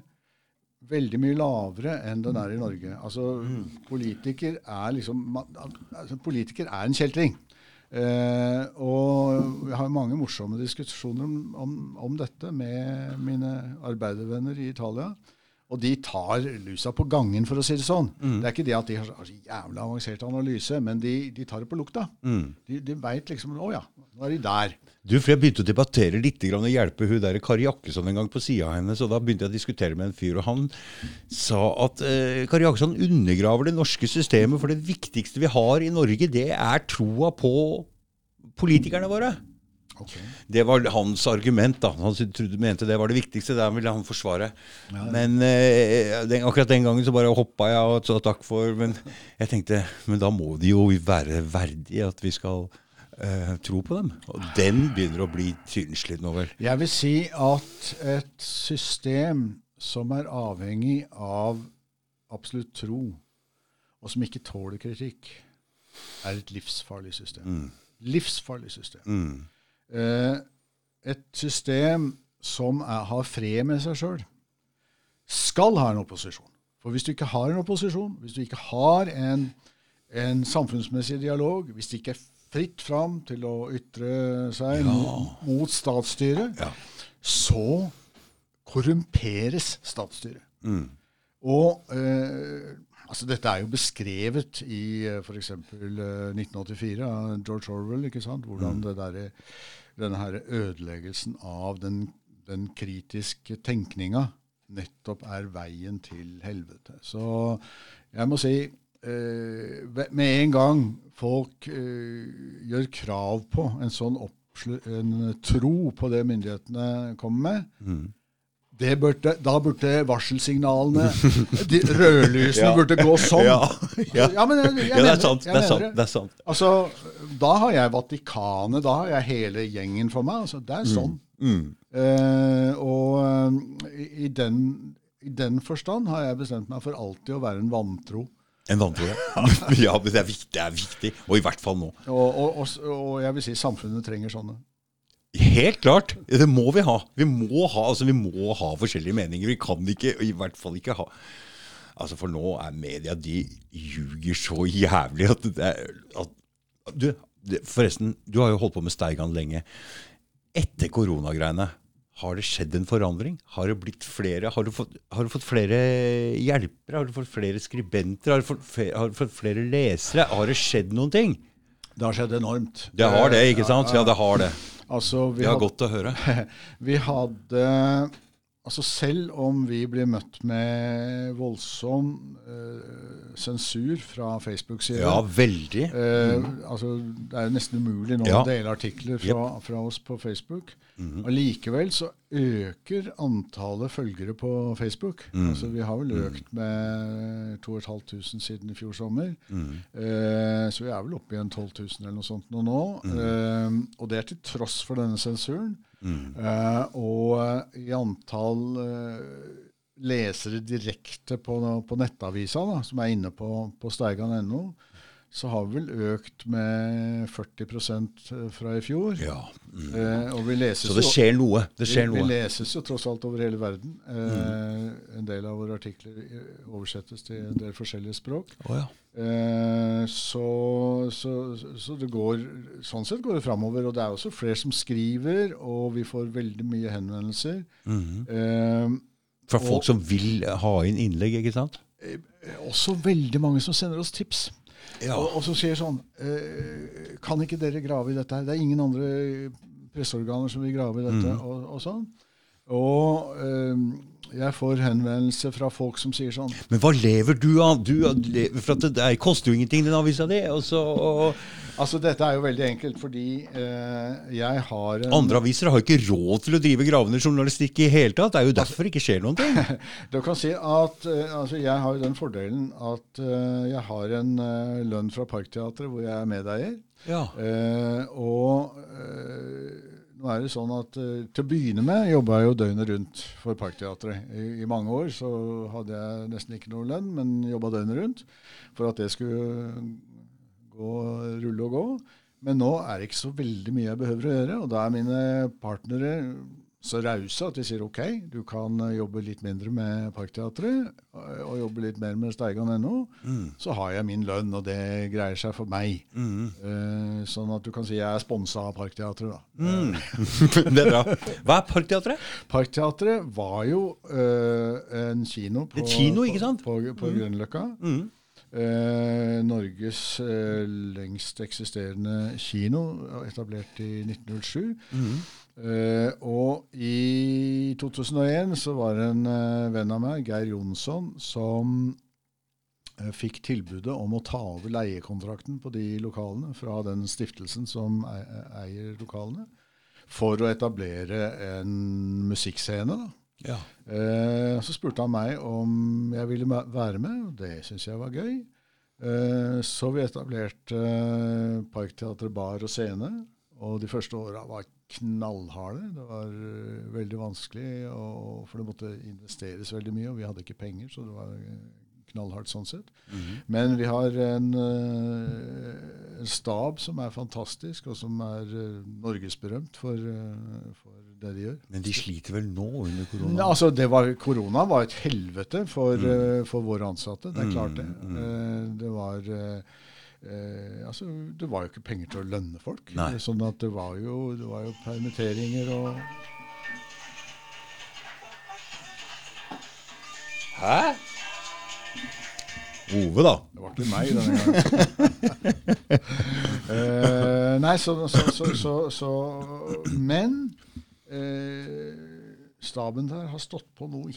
veldig mye lavere enn den er i Norge. Altså, Politiker er liksom altså, Politiker er en kjeltring. Eh, og jeg har mange morsomme diskusjoner om, om, dette med mine arbeidervenner i Italia. Og de tar lusa på gangen, for å si det sånn. Det er ikke det at de har så jævla avansert analyse, men de, de tar det på lukta. De, de veit liksom Å ja, nå er de der. Du, for Jeg begynte å debattere litt og hjelpe hun der Kari Jakkesson en gang på sida av henne. Så Da begynte jeg å diskutere med en fyr, og han sa at eh, Kari Jakkesson undergraver det norske systemet. For det viktigste vi har i Norge, det er troa på politikerne våre. Det var hans argument. da. Han trodde, mente det var det viktigste. Det ville han forsvare. Men eh, den, akkurat den gangen så bare hoppa jeg og sa takk for. Men jeg tenkte men da må de jo være verdige at vi skal eh, tro på dem. Og den begynner å bli tynnslitt nå, vel. Jeg vil si at et system som er avhengig av absolutt tro, og som ikke tåler kritikk, er et livsfarlig system. Livsfarlig system. Eh, et system som er, har fred med seg sjøl, skal ha en opposisjon. For hvis du ikke har en opposisjon, hvis du ikke har en, en samfunnsmessig dialog, hvis det ikke er fritt fram til å ytre seg mot, mot statsstyret, Ja. så korrumperes statsstyret. Og eh, altså dette er jo beskrevet i f.eks. Uh, 1984 av George Orwell. ikke sant? Hvordan det der, denne her ødeleggelsen av den, den kritiske tenkninga nettopp er veien til helvete. Så jeg må si eh, med en gang folk eh, gjør krav på en sånn en tro på det myndighetene kommer med, det burde, da burde varselsignalene, de rødlysene, Ja. burde gå sånn. Ja, ja. men jeg, jeg Ja, det er sant. Det er sant. Det er sant. Altså, da har jeg Vatikanet, da har jeg hele gjengen for meg. Altså, det er sånn. Mm. og eh, og i, den, i den forstand har jeg bestemt meg for alltid å være en vantro. En vantro, ja. det er, viktig, det er viktig. Og i hvert fall nå. Og, og, og, og jeg vil si samfunnet trenger sånne. Helt klart. Det må vi ha. Vi må ha, altså, vi må ha forskjellige meninger. Vi kan ikke, i hvert fall ikke ha Altså For nå er media De ljuger så jævlig at det er at, du, Forresten, du har jo holdt på med Steigan lenge. Etter koronagreiene, har det skjedd en forandring? Har det blitt flere? Har du fått, har du fått flere hjelpere? Har du fått flere skribenter? Har du fått, har du fått flere lesere? Har det skjedd noen ting? Det har skjedd enormt. Det har det, ikke Eh, sant? Ja, det har det. Altså, vi Det er godt å høre. Vi hadde Altså selv om vi blir møtt med voldsom uh, sensur fra Facebook-siden Ja, veldig. eh, altså Det er jo nesten umulig nå Ja. å dele artikler fra, fra oss på Facebook. Mhm. Allikevel så øker antallet følgere på Facebook. Mm. Altså Vi har vel økt med 2500 siden i fjor sommer. Mm. Eh, så vi er vel oppe i en 12 000 eller noe sånt nå. nå. Mhm. Eh, og det er til tross for denne sensuren. Mhm. Eh, og i antall eh, lesere direkte på, på nettavisa, da, som er inne på, på steigan.no, så har vi vel økt med 40% fra i fjor. Ja. Mm. Eh, og vi leses Så det skjer noe. Det skjer vi, vi leses jo tross alt over hele verden. Eh, En del av våre artikler eh, oversettes til en del forskjellige språk. Oh, ja. Eh, så så, så, det går, sånn sett går det framover. Og det er også flere som skriver, og vi får veldig mye henvendelser. Mm. Eh, Fra folk Og- som vil ha inn innlegg, ikke sant? eh, også veldig mange som sender oss tips. Ja. Og, og så sier sånn eh, Kan ikke dere grave i dette her? Det er ingen andre presseorganer som vil grave i dette, Mm. og, og sånn. Og eh, jeg får henvendelser fra folk som sier sånn Men hva lever du av? Du, for det, det koster jo ingenting, den avisa di. Og så, og Altså, dette er jo veldig enkelt, fordi eh, jeg har en andre aviser har ikke råd til å drive gravende journalistikk i hele tatt. Det er jo derfor det ikke skjer noen ting. Du kan si at eh, altså jeg har jo den fordelen at eh, jeg har en eh, lønn fra Parkteatret hvor jeg er medeier. Ja. Eh, og nå er det sånn at uh, til å begynne med jobba jeg jo døgnet rundt for Parkteatret. I, I mange år så hadde jeg nesten ikke noe lønn, men jobba døgnet rundt for at det skulle gå, rulle og gå. Men nå er det ikke så veldig mye jeg behøver å gjøre, og da er mine partnere så rause at de sier ok, du kan eh, jobbe litt mindre med Parkteatret eh, og jobbe litt mer med Steigan.no. Så har jeg min lønn, og det greier seg for meg. Mm. Eh, sånn at du kan si jeg er sponsa av Parkteatret. da. Mm. det er bra. Hva er Parkteatret? Parkteatret var jo eh, en kino på, kino, på, på, på Grünerløkka. Mm. Eh, Norges lengst eksisterende kino, etablert i 1907. Eh, og i 2001 så var det en uh, venn av meg, Geir Jonsson, som uh, fikk tilbudet om å ta over leiekontrakten på de lokalene fra den stiftelsen som eier lokalene, for å etablere en musikkscene. da. Ja. Så spurte han meg om jeg ville være med, og det syntes jeg var gøy. Så vi etablerte Parkteatret bar og scene, og de første åra var knallharde. Det var eh, veldig vanskelig, og, for det måtte investeres veldig mye, og vi hadde ikke penger, så det var eh, knallhardt sånn sett. Mhm. Men vi har en, eh, en stab som er fantastisk, og som er norgesberømt for, for det de gjør. Men de sliter vel nå under korona? Altså det var, korona var et helvete for, eh, for våre ansatte. Det er klart det. Mm, mm. Det var eh, altså, det var jo ikke penger til å lønne folk. Nei. Sånn at det var jo, det var jo permitteringer og Hæ? Ove, da. Det var ikke meg denne gangen. Eh, nei, så, så, så, så, så Men eh, staben der har stått på noe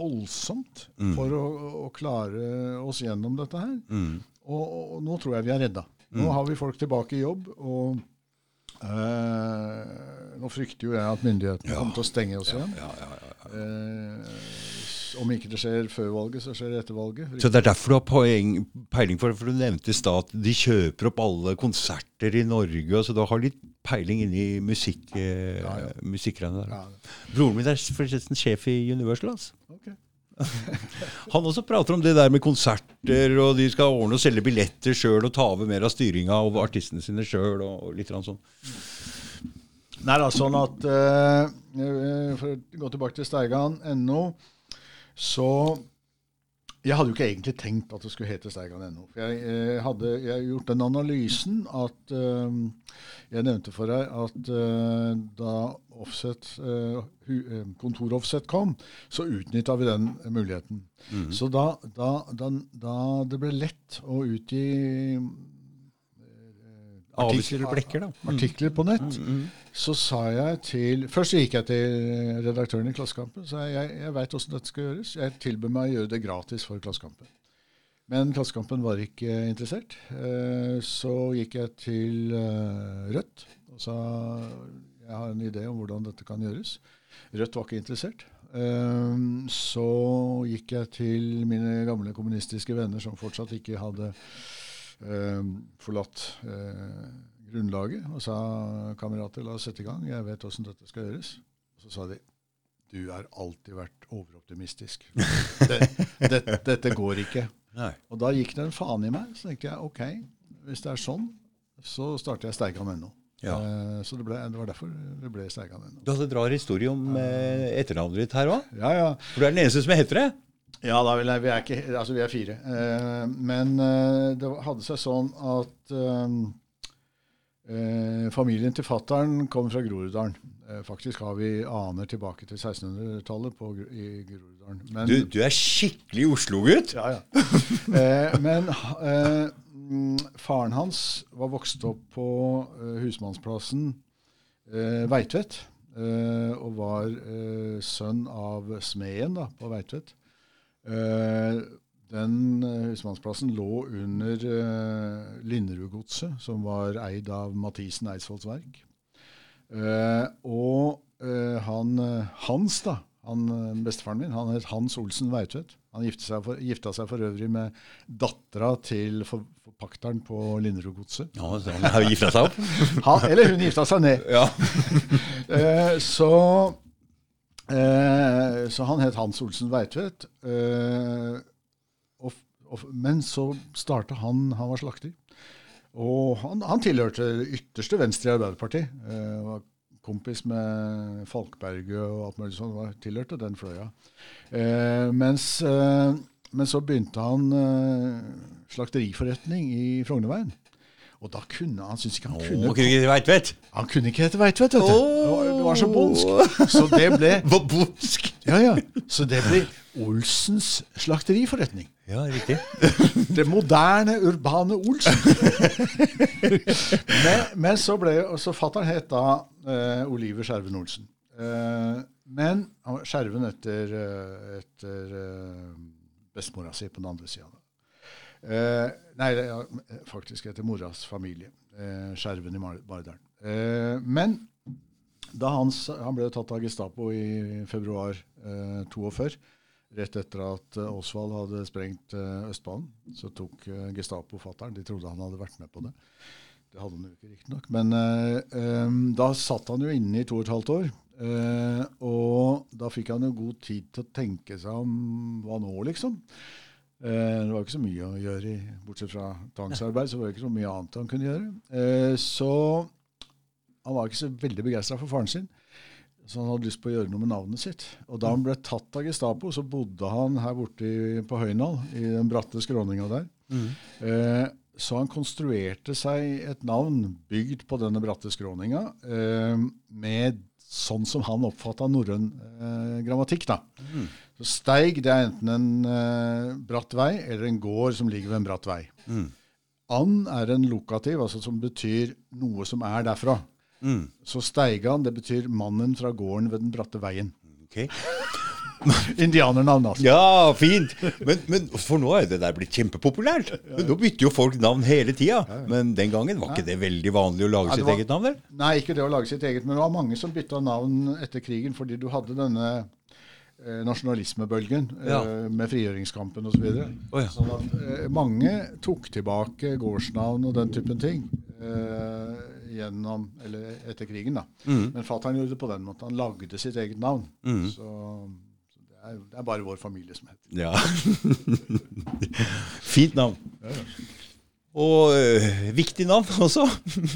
voldsomt Mm. for å, å klare oss gjennom dette her. Mm. Og, og, nå tror jeg vi er redda. Nå Mm. har vi folk tilbake i jobb, og eh, nå frykter jo jeg at myndighetene Ja. kommer til å stenge oss igjen. Ja, ja, ja, ja. Eh, om ikke det skjer før valget, så skjer det etter valget. Så det er derfor du har poeng, peiling for For du nevnte i stad at de kjøper opp alle konserter i Norge, så du har litt peiling inni musikk, eh, Ja, ja. musikkgreiene der. Ja, Broren min er forresten sjef i Universal. Altså. Okay. Han også prater om det der med konserter, og de skal ordne og selge billetter sjøl og ta over mer av styringa over artistene sine sjøl. Og, litt sånn. Nei da, sånn at eh, For å gå tilbake til Steigan.no, så Jeg hadde jo ikke egentlig tenkt at det skulle hete Steigan.no. Jeg, jeg eh, hadde jeg gjort den analysen at uh, Jeg nevnte for deg at uh, da offset, uh, eh, kontor-offset kom, så utnytta vi den muligheten. Så da, da, da, da det ble lett å utgi eh, blekker, da. artikler på nett, Mm. så sa jeg til Først gikk jeg til redaktøren i Klassekampen Så jeg, jeg veit åssen dette skal gjøres. Jeg tilbød meg å gjøre det gratis for Klassekampen. Men Klassekampen var ikke interessert. Eh, Så gikk jeg til eh, Rødt og sa jeg har en idé om hvordan dette kan gjøres. Rødt var ikke interessert. Eh, Så gikk jeg til mine gamle kommunistiske venner som fortsatt ikke hadde forlatt eh, grunnlaget, og sa kamerater, la oss sette i gang, jeg vet åssen dette skal gjøres. Og så sa de du har alltid vært overoptimistisk. Det, det, dette går ikke. Nei. Og da gikk det en faen i meg. Så tenkte jeg ok, hvis det er sånn, så starter jeg Steigan.no. Ja. Eh, så det, ble, det var derfor det ble Steigan.no. Du hadde en rar historie om eh, etternavnet ditt her òg. Ja, ja. For du er den eneste som heter det. Ja, da vil jeg, vi, er ikke, altså vi er fire. Eh, men eh, det hadde seg sånn at eh, eh familien til fattern kom fra Groruddalen. Eh, faktisk har vi aner tilbake til 1600-tallet i Groruddalen. Du, du, er skikkelig Oslo-gutt! Ja, ja. Eh, men faren hans var vokst opp på husmannsplassen Veitvet. og var sønn av smeden da, på Veitvet. Eh, den eh, husmannsplassen lå under uh, Linderudgodset, som var eid av Mathisen Eidsvolls Verk. Uh, og han Hans, da, han, bestefaren min, han het Hans Olsen Veitvedt. Han gifta seg, for, gifta seg for øvrig med dattera til for, forpakteren på Linderudgodset. Ja, så han gifta seg opp? han, eller hun gifta seg ned. Ja. så Eh, så han het Hans Olsen Veitvedt. Eh, men så starta han Han var slakter. Og han, han tilhørte ytterste venstre i Arbeiderpartiet. Eh, var kompis med Falkberget og alt mulig sånt. Var, tilhørte den fløya. Eh, mens, eh, men så begynte han slakteriforretning i Frognerveien. Og da kunne han syntes ikke han kunne Åh, kunne ikke Veitvet? Han kunne ikke hete Veitvet, vet du. Oh. Det var så bondsk. Så det ble Var bondsk? Ja, ja. Så det ble Olsens slakteriforretning. Ja, riktig. Det moderne, urbane Olsen. men, men, så ble så Fatter'n het da uh, Oliver Skjerven Olsen. Uh, men Skjerven etter, uh, etter bestemora si på den andre sida. Eh, nei, faktisk etter moras familie. Eh, Skjerven i Maridalen. Eh, men da hans, han ble tatt av Gestapo i februar eh, 42, rett etter at uh, Osvald hadde sprengt uh, Østbanen, så tok Gestapo fattern. De trodde han hadde vært med på det. Det hadde han jo ikke, riktignok. Men da satt han jo inne i to og et halvt år. og da fikk han jo god tid til å tenke seg om hva nå, liksom. Eh, det var ikke så mye å gjøre, bortsett fra tvangsarbeid. Så var det ikke så mye annet han kunne gjøre. Eh, så han var ikke så veldig begeistra for faren sin. Så han hadde lyst på å gjøre noe med navnet sitt. Og da han ble tatt av Gestapo, så bodde han her borte på Høynal, i den bratte skråninga der. Mm. Så han konstruerte seg et navn bygd på denne bratte skråninga, med sånn som han oppfatta norrøn grammatikk. da. Mm. Så Steig det er enten en eh, bratt vei eller en gård som ligger ved en bratt vei. Mm. And er en lokativ, altså som betyr noe som er derfra. Mm. Så Steigan det betyr mannen fra gården ved den bratte veien. Okay. Indianernavn, altså. Ja, fint! Men, men, for nå er det der blitt kjempepopulært. Men Nå bytter jo folk navn hele tida. Men den gangen var ikke det veldig vanlig å lage ja, sitt var, eget navn? Vel? Nei, ikke det å lage sitt eget. Men det var mange som bytta navn etter krigen fordi du hadde denne Eh, nasjonalismebølgen ja. Eh, med frigjøringskampen osv. Så oh, ja. sånn at eh, mange tok tilbake gårdsnavn og den typen ting eh, gjennom, eller etter krigen. da. Mm. Men fatter'n gjorde det på den måten. Han lagde sitt eget navn. Mm. Så det, er, bare vår familie som heter Ja. Fint navn. Ja, og øh, viktig navn også.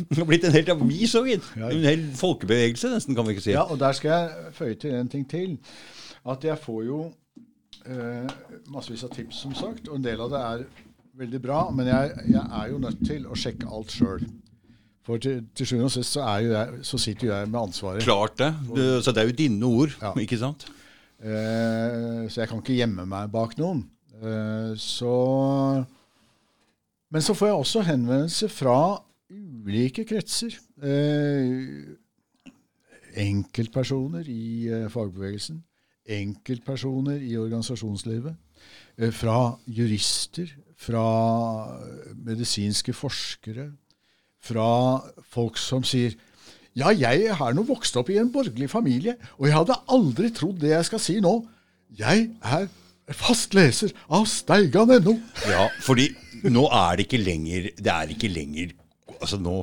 Det har blitt en helt avis òg, En hel folkebevegelse, nesten, kan vi ikke si. Ja, og der skal jeg føye til en ting til at jeg får jo øh, massevis av tips, som sagt. Og en del av det er veldig bra. Men jeg, jeg er jo nødt til å sjekke alt sjøl. For til, til sjuende og sist så, jeg, så, sitter jo jeg med ansvaret. Klart det. Du, Så det er jo dine ord, ja. ikke sant? Eh, så jeg kan ikke gjemme meg bak noen. Eh, så Men så får jeg også henvendelse fra ulike kretser. Eh, enkeltpersoner i fagbevegelsen enkeltpersoner i organisasjonslivet, fra jurister, fra medisinske forskere, fra folk som sier ja, jeg har nå vokst opp i en borgerlig familie, og jeg hadde aldri trodd det jeg skal si nå. Jeg er fast leser av steigan.no. Ja, fordi nå er det ikke lenger Det er ikke lenger Altså nå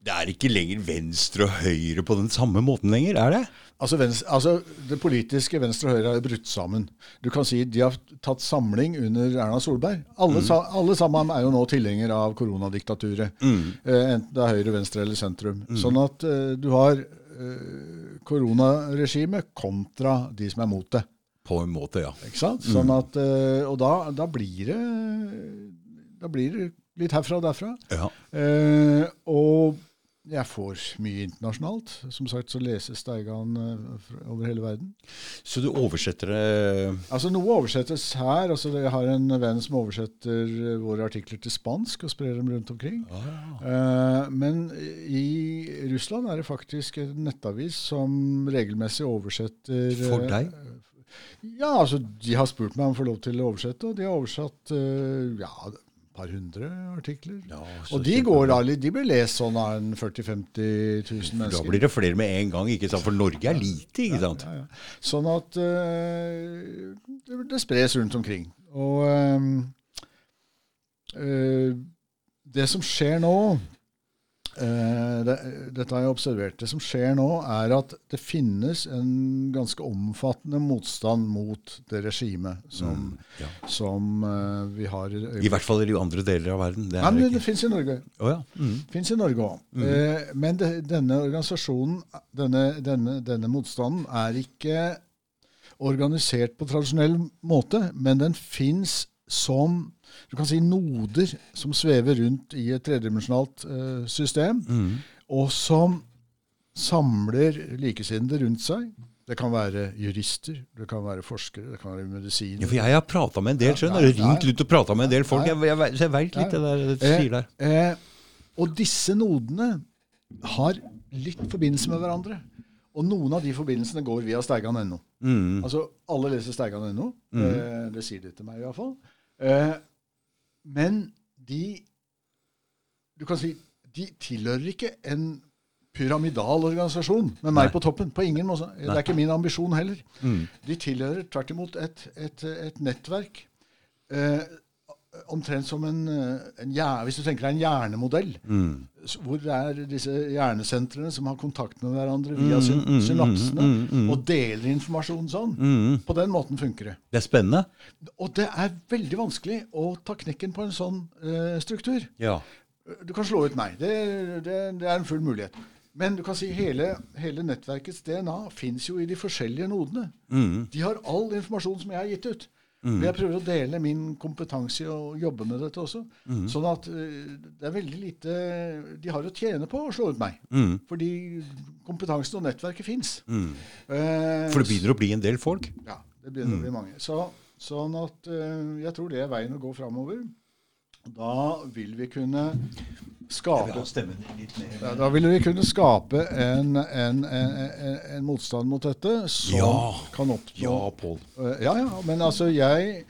Det er ikke lenger venstre og høyre på den samme måten lenger, er det? Altså, venstre, altså, Det politiske venstre og høyre har brutt sammen. Du kan si De har tatt samling under Erna Solberg. Alle, mm. alle sammen er jo nå tilhengere av koronadiktaturet. Mm. Eh, enten det er høyre, venstre eller sentrum. Mm. Sånn at eh, du har eh, koronaregimet kontra de som er mot det. På en måte, ja. Ikke sant? Sånn at, eh, og da, da blir det Da blir det litt herfra og derfra. ja. Eh, og jeg får mye internasjonalt. Som sagt så leses Steigan eh, over hele verden. Så du oversetter det Altså Noe oversettes her. altså Jeg har en venn som oversetter eh, våre artikler til spansk og sprer dem rundt omkring. Eh, men i Russland er det faktisk en nettavis som regelmessig oversetter For eh, deg? Ja, altså de har spurt meg om å få lov til å oversette, og de har oversatt eh, ja, par hundre artikler. Ja, og de går de blir lest sånn av 40 000-50 000 Da blir det flere med en gang, ikke sant? For Norge er lite, ikke sant? Ja, ja. Sånn at uh, det, spres rundt omkring. Og uh, uh, det som skjer nå det, Dette har jeg observert. Det som skjer nå, er at det finnes en ganske omfattende motstand mot det regimet som, Ja. som uh, vi har i hvert fall i andre deler av verden. Det Nei, men det det fins i Norge. Oh, ja. Mm. Fins i Norge òg. Eh, men det, denne organisasjonen, denne, denne, denne motstanden, er ikke organisert på tradisjonell måte, men den fins som du kan si noder som svever rundt i et tredimensjonalt eh, system, Mm. og som samler likesinnede rundt seg. Det kan være jurister, det kan være forskere, det kan være Ja, medisiner. for jeg har prata med en del, skjønner ja, du. Ringt ut og prata med en del folk. Jeg, jeg, jeg veit litt det der du Eh, sier der. Eh, og disse nodene har litt forbindelse med hverandre. Og noen av de forbindelsene går via steigan.no. Mm. Altså, alle leser steigan.no. Eh, det sier de til meg iallfall. Eh, men de Du kan si de tilhører ikke en pyramidal organisasjon med meg Nei. på toppen. På ingen måte. Det er ikke min ambisjon heller. Mm. De tilhører tvert imot et, et, et nettverk. Eh, omtrent som en, eh, en Hvis du tenker deg en hjernemodell, Mm. hvor det er disse hjernesentrene som har kontakt med hverandre via Mm, syn mm, synapsene, mm, mm, mm. og deler informasjon sånn. Mm. På den måten funker det. Det er spennende. Og det er veldig vanskelig å ta knekken på en sånn uh, struktur. Ja. Du kan slå ut meg. Det, det, det er en full mulighet. Men du kan si hele, hele nettverkets DNA fins jo i de forskjellige nodene. Mm. De har all informasjon som jeg har gitt ut. Og jeg prøver å dele min kompetanse å jobbe med dette også. Sånn at eh, det er veldig lite de har å tjene på å slå ut meg. Mm. Fordi kompetansen og nettverket fins. Mm. Eh, For det begynner å bli en del folk. ja, det begynner å bli mange. Så, sånn at eh, jeg tror det er veien å gå framover. Da vil vi kunne skape ja, Da vil vi kunne skape en, en, en, en, motstand mot dette som Ja. kan oppnå Ja, Pål. Eh, Ja, ja, men altså jeg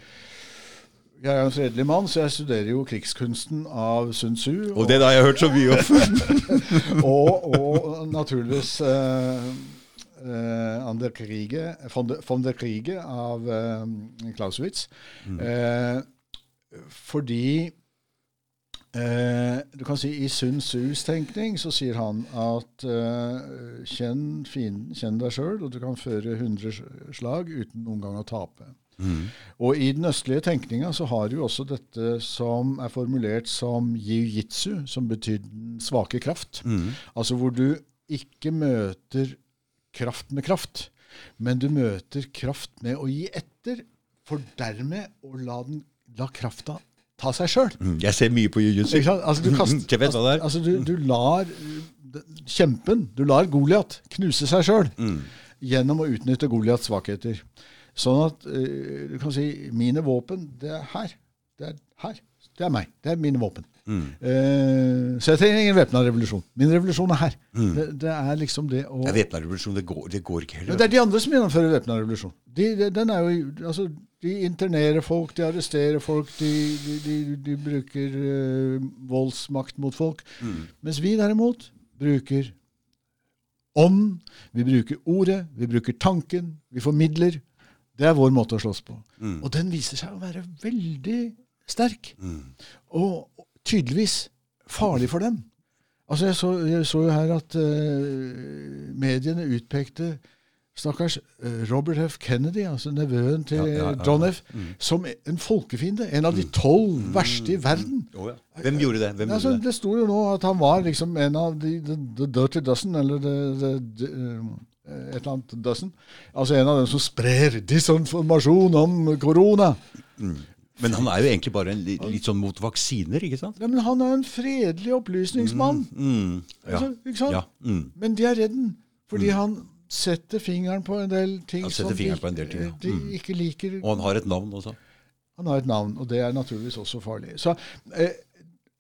jeg er en fredelig mann, så jeg studerer jo krigskunsten av Sun Tzu. Og det har jeg hørt så mye om. og, og naturligvis eh, eh, der Kriege, von, der, von der Kriege av eh, Clausewitz. Eh, fordi eh, du kan si I Sun Sus tenkning så sier han at eh, kjenn fin, kjenn deg sjøl, og du kan føre 100 slag uten noen gang å tape. Mm. Og i den østlige tenkninga så har du også dette som er formulert som jiu-jitsu, som betyr den svake kraft. Mm. Altså hvor du ikke møter kraft med kraft, men du møter kraft med å gi etter, for dermed å la, den, la krafta ta seg sjøl. Mm. Jeg ser mye på jiu-jitsu. Altså, du, altså, vet hva det er. altså, du, du lar kjempen, du lar Goliat knuse seg sjøl Mm. gjennom å utnytte Goliats svakheter. Sånn at uh, du kan si mine våpen, det er her. Det er her. Det er meg. Det er mine våpen. Mm. Uh, så jeg trenger ingen væpna revolusjon. Min revolusjon er her. Det, det er liksom det å ja, Væpna revolusjon, det går, det går ikke Men det er de andre som gjennomfører væpna revolusjon. De, de, den er jo, altså, de internerer folk, de arresterer folk, de, de, de, bruker uh, voldsmakt mot folk. Mens vi derimot bruker ånd, vi bruker ordet, vi bruker tanken, vi formidler. Det er vår måte å slåss på. Og den viser seg å være veldig sterk. Og tydeligvis farlig for dem. Altså Jeg så, jeg så jo her at uh, mediene utpekte stakkars eh, Robert F. Kennedy, altså nevøen til Ja, ja, ja. John F., som en folkefiende. En av de tolv verste i verden. Oh, ja. Hvem gjorde det? Hvem Altså, gjorde det? det sto jo nå at han var liksom en av de the, the dirty dozen, eller the, the, the, et eller annet dozen. Altså en av dem som sprer disinformasjon om korona. Mm. Men han er jo egentlig bare en, litt, sånn mot vaksiner, ikke sant? Ja, men han er en fredelig opplysningsmann. Mm, mm, ja, altså, ikke sant? Ja, mm. Men de er redden, fordi han setter fingeren på en del ting Han som de, på en del ting, ja. de Mm. ikke liker. Og han har et navn også. Han har et navn, og det er naturligvis også farlig. Så eh,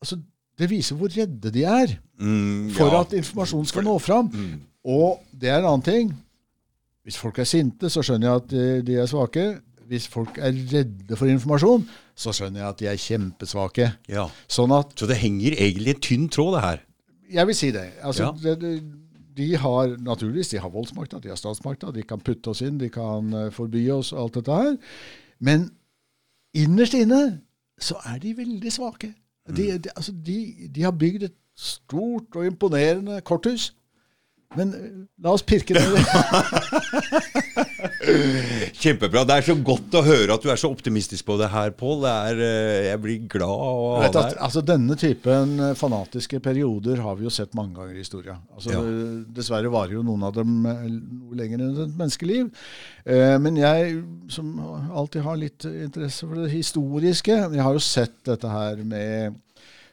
altså, Det viser hvor redde de er Mm, for at informasjon skal nå fram. Mm. Og det er en annen ting. Hvis folk er sinte, så skjønner jeg at de, de er svake. Hvis folk er redde for informasjon, så skjønner jeg at de er kjempesvake. Ja. Sånn at Så det henger egentlig en tynn tråd, det her. Jeg vil si det. Altså, Ja. det, de har naturligvis de har voldsmakta, de har statsmakta, de kan putte oss inn, de kan eh, forby oss, alt dette her. Men innerst inne så er de veldig svake. De, de, altså, de, de har bygd et stort og imponerende korthus. Men eh, la oss pirke det. Kjempebra. Det er så godt å høre at du er så optimistisk på det her, Pål. Det eh, Jeg blir glad av å ha altså, denne typen eh, fanatiske perioder har vi jo sett mange ganger i historien. Altså, Ja. Dessverre varer jo noen av dem eh, noe lenger enn et menneskeliv. Men jeg, som alltid har litt interesse for det historiske, jeg har jo sett dette her med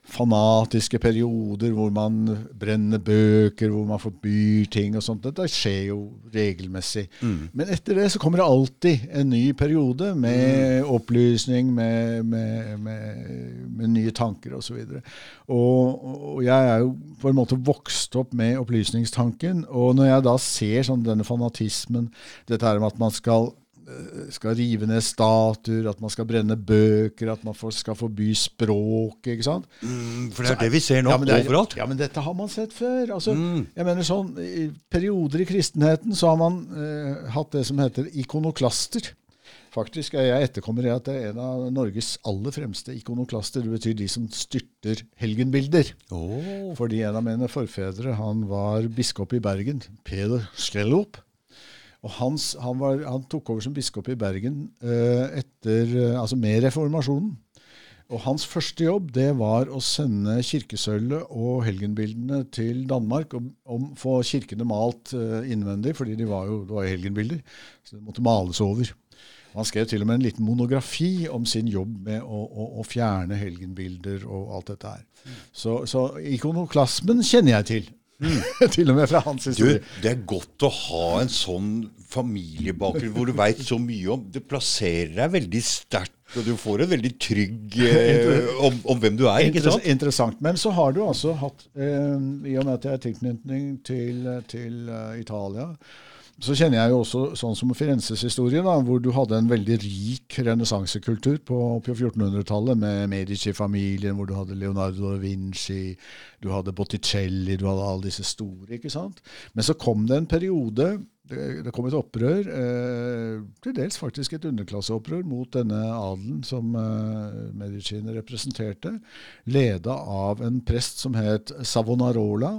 fanatiske perioder hvor man brenner bøker, hvor man forbyr ting og sånt. Dette skjer jo regelmessig. Men etter det så kommer det alltid en ny periode med opplysning, med, med, med, med nye tanker osv. Og, og jeg er jo på en måte vokst opp med opplysningstanken. Og når jeg da ser sånn denne fanatismen, dette her med at man skal skal rive ned statuer, at man skal brenne bøker, at man skal forby språket. ikke sant? Mm, for det er det vi ser nå, Ja, er- overalt. Ja, men dette har man sett før. Altså, Mm. jeg mener sånn, I perioder i kristenheten så har man eh, hatt det som heter ikonoklaster. Faktisk er jeg etterkommer i at det er en av Norges aller fremste ikonoklaster. Det betyr de som styrter helgenbilder. Oh. Fordi en av mine forfedre han var biskop i Bergen, Peder Skrelup. Og hans, han, var, han tok over som biskop i Bergen eh, etter, eh, altså med reformasjonen. Og hans første jobb det var å sende kirkesølvet og helgenbildene til Danmark Og, og få kirkene malt eh, innvendig, fordi de var jo, det var jo helgenbilder. Så det måtte males over. Han skrev til og med en liten monografi om sin jobb med å, å, å fjerne helgenbilder og alt dette her. Så, så ikonoklasmen kjenner jeg til. til og med fra hans Du, historie. det er godt å ha en sånn familiebakgrunn hvor du veit så mye om Det plasserer deg veldig sterkt, og du får en veldig trygg eh, om, om hvem du er, ikke sant? interessant. Men så har du altså hatt, eh, i og med at jeg har tilknytning til, til uh, Italia, så kjenner jeg jo også sånn som Firenzes historie, da, hvor du hadde en veldig rik renessansekultur på, på 1400-tallet, med Medici-familien, hvor du hadde Leonardo da Vinci, du hadde Botticelli, du hadde alle disse store. ikke sant? Men så kom det en periode det, det kom et opprør, eh, til dels faktisk et underklasseopprør, mot denne adelen som eh, Medicine representerte, leda av en prest som het Savonarola.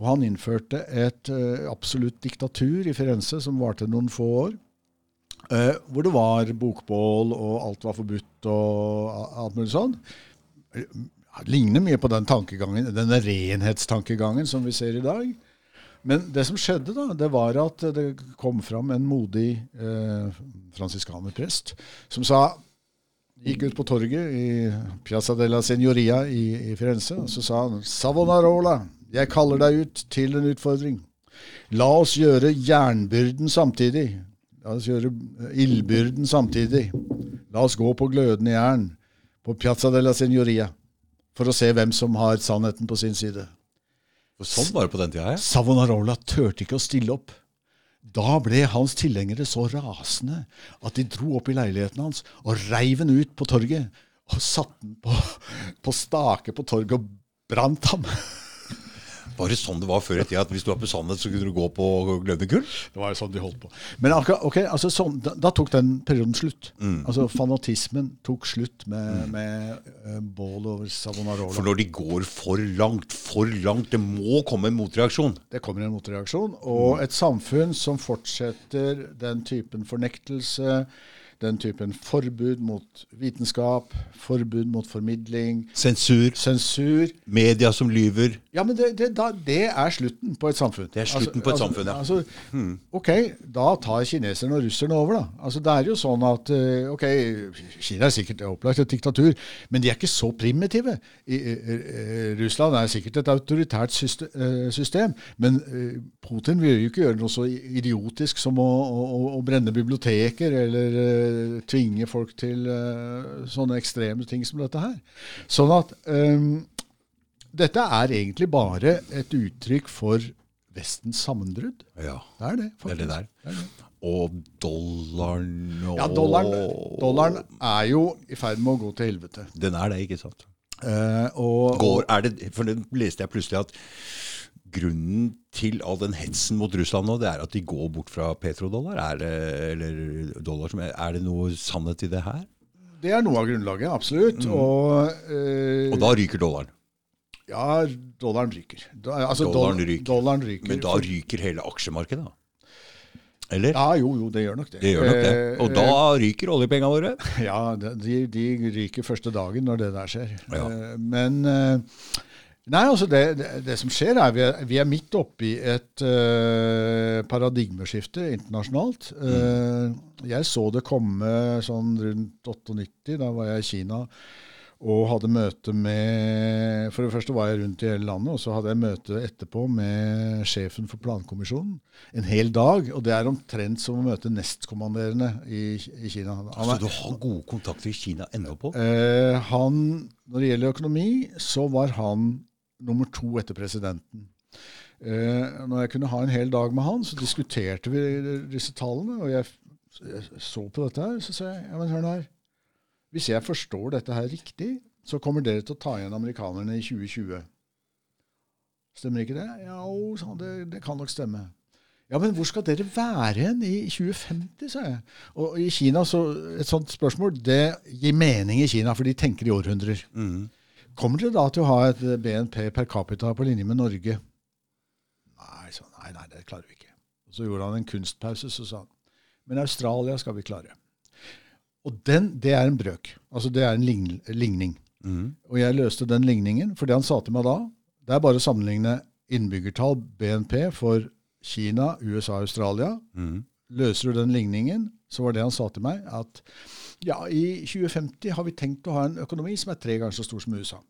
Og han innførte et eh, absolutt diktatur i Firenze som varte noen få år. Uh, hvor det var bokbål, og alt var forbudt og alt mulig sånn. Eh, Ligner mye på den tankegangen, denne renhetstankegangen som vi ser i dag. Men det som skjedde, da, det var at det kom fram en modig eh, fransiskanerprest som sa Gikk ut på torget i Piazza della Signoria i, i Firenze, og så sa han Savonarola, jeg kaller deg ut til en utfordring. La oss gjøre jernbyrden samtidig. La oss gjøre ildbyrden samtidig. La oss gå på glødende jern på Piazza della Signoria for å se hvem som har sannheten på sin side. For sånn var det på den tida. Ja. Savonarola turte ikke å stille opp. Da ble hans tilhengere så rasende at de dro opp i leiligheten hans og reiv den ut på torget. Og satte den på, på stake på torget og brant ham. Var det sånn det var før i tida, at hvis du var på Sandnes, så kunne du gå på glødende kull? Det var jo sånn de holdt på. Men akkurat, ok, altså sånn, da, da tok den perioden slutt. Altså Fanatismen tok slutt med, med uh, bål over Savonarola. For når de går for langt, for langt, det må komme en motreaksjon. Det kommer en motreaksjon. Og et samfunn som fortsetter den typen fornektelse, den typen forbud mot vitenskap, forbud mot formidling, Sensur. sensur Media som lyver. Ja, men det, det, da, det er slutten på et samfunn. Det er slutten på et samfunn, ja. Altså, ok, da tar kineserne og russerne over, da. Altså, det er jo sånn at eh, ok, Kina er sikkert opplagt et diktatur, men de er ikke så primitive. I, uh, Russland er sikkert et autoritært eh, system, men eh, Putin vil jo ikke gjøre noe så idiotisk som å, å, å brenne biblioteker eller eh, tvinge folk til uh, sånne ekstreme ting som dette her. Sånn at um, dette er egentlig bare et uttrykk for Vestens sammenbrudd. Ja, Det er det, det er det der. Det er. Og dollaren og Ja, dollaren, dollaren er jo i ferd med å gå til helvete. Den er det, ikke sant? Uh, og, Går, er det, for det leste jeg plutselig at grunnen til all den hetsen mot Russland nå, det er at de går bort fra petrodollar? Er det, eller dollar som er, er det noe sannhet i det her? det er noe av grunnlaget, absolutt. Og, eh, Og da ryker dollaren. ja, dollaren ryker. Altså, Dollaren doll- ryker. Dollaren ryker. Men da ryker hele aksjemarkedet, da? Eller? Ja, jo, jo, det gjør nok det. Det gjør nok det. Eh, Og da ryker oljepengene våre? Ja, de, de ryker første dagen når det der skjer. Ja. Eh, Men eh, Nei, altså det, det, det som skjer, er vi er, vi er midt oppi et uh, paradigmeskifte internasjonalt. Eh, jeg så det komme sånn rundt 98. Da var jeg i Kina og hadde møte med For det første var jeg rundt i hele landet, og så hadde jeg møte etterpå med sjefen for plankommisjonen. En hel dag. Og det er omtrent som å møte nestkommanderende i, i Kina. Han Så du har gode kontakter i Kina ennå på? Uh, han, når det gjelder økonomi, så var han nummer to etter presidenten. Eh, når jeg kunne ha en hel dag med han, så diskuterte vi disse tallene. Og jeg, jeg så på dette her, så sa jeg ja, men hør nå her. Hvis jeg forstår dette her riktig, så kommer dere til å ta igjen amerikanerne i 2020. Stemmer ikke det? Ja, sa det, det kan nok stemme. Ja, men hvor skal dere være hen i 2050, sa jeg. Og i Kina, så et sånt spørsmål, det gir mening i Kina, for de tenker i århundrer. Mhm. Kommer dere da til å ha et BNP per capita på linje med Norge? Nei, så. Nei, nei, det klarer vi ikke. Og så gjorde han en kunstpause, så sa han men Australia skal vi klare. Og den, det er en brøk. Altså det er en lign, ligning. Mm. Og jeg løste den ligningen, for det han sa til meg da, det er bare å sammenligne innbyggertall, BNP, for Kina, USA Australia. Mm. Løser du den ligningen, så var det han sa til meg, at ja, i 2050 har vi tenkt å ha en økonomi som er tre ganger så stor som USA.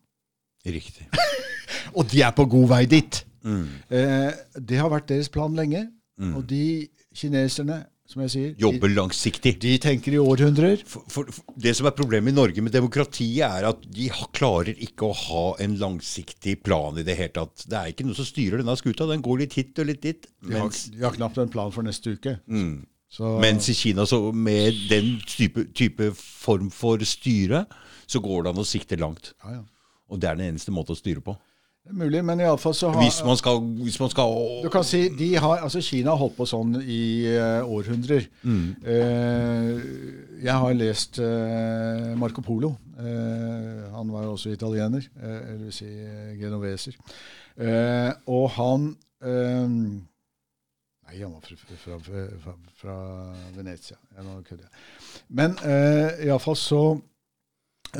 Riktig. Og de er på god vei dit. Mm. Eh, det har vært deres plan lenge. Mm. Og de kineserne, som jeg sier, Jobber langsiktig. de tenker i århundrer. For, for, for det som er problemet i Norge med demokratiet, er at de klarer ikke å ha en langsiktig plan i det hele tatt. Det er ikke noe som styrer denne skuta. Den går litt hit og litt dit. De har, de har knapt en plan for neste uke. mm, Så, mens i Kina, så med den type, type form for styre, så går det an å sikte langt. ja, ja. Og det er den eneste måten å styre på. Det er mulig, men iallfall så har Hvis man skal, hvis man skal Du kan si, de har, altså Kina har holdt på sånn i uh, århundrer. Eh, jeg har lest uh, Marco Polo. Han var jo også italiener, eller vil si genoveser. Og han Nei, han var fra, fra, fra, fra Venezia. Ja, nå kødder jeg. Men eh, iallfall så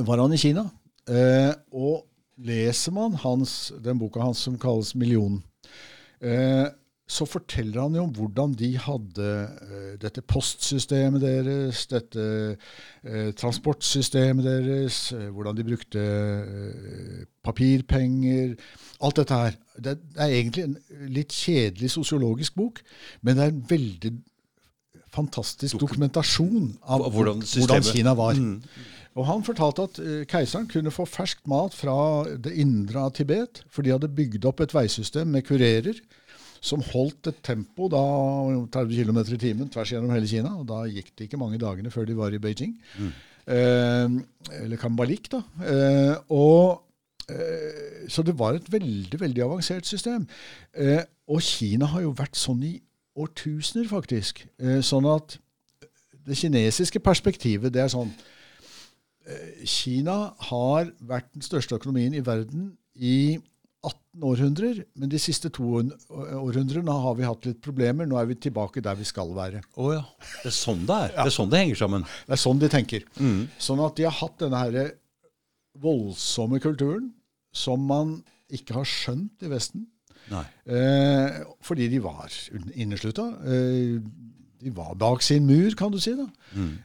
var han i Kina. Eh, og leser man hans, den boka hans som kalles 'Millionen', eh, så forteller han jo om hvordan de hadde uh, dette postsystemet deres, dette uh, transportsystemet deres, uh, hvordan de brukte papirpenger Alt dette her. Det er egentlig en litt kjedelig sosiologisk bok, men det er en veldig fantastisk dokumentasjon av hvordan hvordan, Kina var. Mm. Og han fortalte at keiseren kunne få ferskt mat fra det indre av Tibet, for de hadde bygd opp et veisystem med kurerer som holdt et tempo da 30 km i timen tvers gjennom hele Kina. og Da gikk det ikke mange dagene før de var i Beijing. Eh, eller Kambalik, da. Eh, og, eh, så det var et veldig veldig avansert system. Eh, og Kina har jo vært sånn i årtusener, faktisk. Eh, sånn at det kinesiske perspektivet det er sånn Kina har vært den største økonomien i verden i 18 århundrer, men de siste to århundrene har vi hatt litt problemer. Nå er vi tilbake der vi skal være. Oh, ja. Det er sånn det er. Det er sånn det henger sammen. Det er sånn de tenker. Sånn at de har hatt denne her voldsomme kulturen som man ikke har skjønt i Vesten. Nei. Eh, fordi de var inneslutta. Eh, de var bak sin mur, kan du si. da.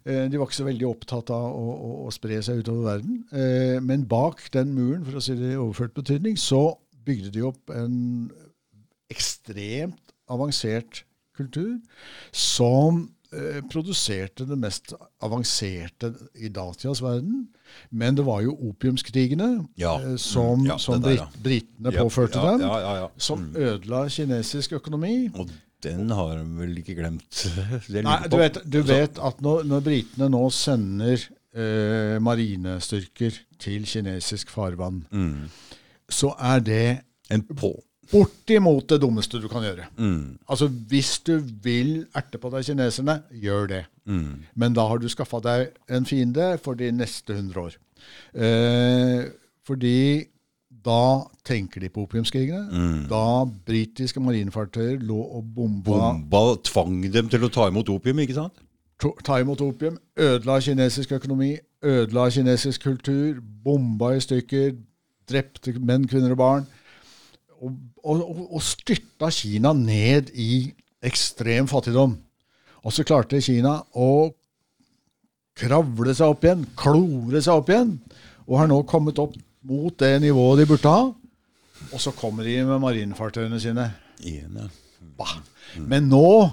Eh, de var ikke så veldig opptatt av å, å, å spre seg utover verden. Eh, men bak den muren, for å si det i overført betydning, så bygde de opp en ekstremt avansert kultur som eh, produserte det mest avanserte i datidas verden. Men det var jo opiumskrigene Ja. som, Mm. Ja, som der, ja. britene påførte dem, ja, ja, ja. som ødela kinesisk økonomi. Og den har de vel ikke glemt. Nei, du vet, du vet at når, når britene nå sender eh, marinestyrker til kinesisk farvann, Mm. så er det En på. bortimot det dummeste du kan gjøre. Mm. Altså, hvis du vil erte på deg kineserne, gjør det. Mm. Men da har du skaffa deg en fiende for de neste 100 år. Eh, fordi da tenker de på opiumskrigene. Mm. Da britiske marinefartøyer lå og bomba Bomba tvang dem til å ta imot opium, ikke sant? to- ta imot opium, ødela kinesisk økonomi, ødela kinesisk kultur, bomba i stykker, drepte menn, kvinner og barn. Og, og, og- styrta Kina ned i ekstrem fattigdom. Og så klarte Kina å kravle seg opp igjen, klore seg opp igjen, og har nå kommet opp mot det nivået de burde ha. Og så kommer de med marinefartøyene sine. Igjen, ja. Men nå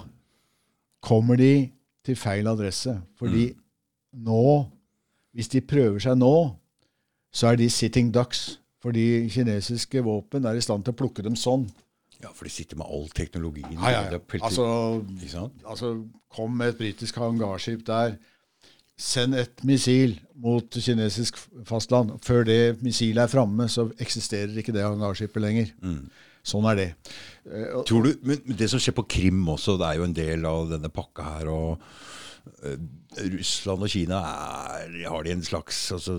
kommer de til feil adresse. Fordi nå, hvis de prøver seg nå, så er de sitting ducks. Fordi kinesiske våpen er i stand til å plukke dem sånn. ja, for de sitter med all teknologien. Ja, ja, ja. Altså, altså, kom med et britisk hangarskip der. Send et missil mot kinesisk fastland. Før det missilet er framme, så eksisterer ikke det hangarskipet lenger. Sånn er det. Eh, Tror du, men det som skjer på Krim også, det er jo en del av denne pakka her. og eh, Russland og Kina, er, har de en slags altså,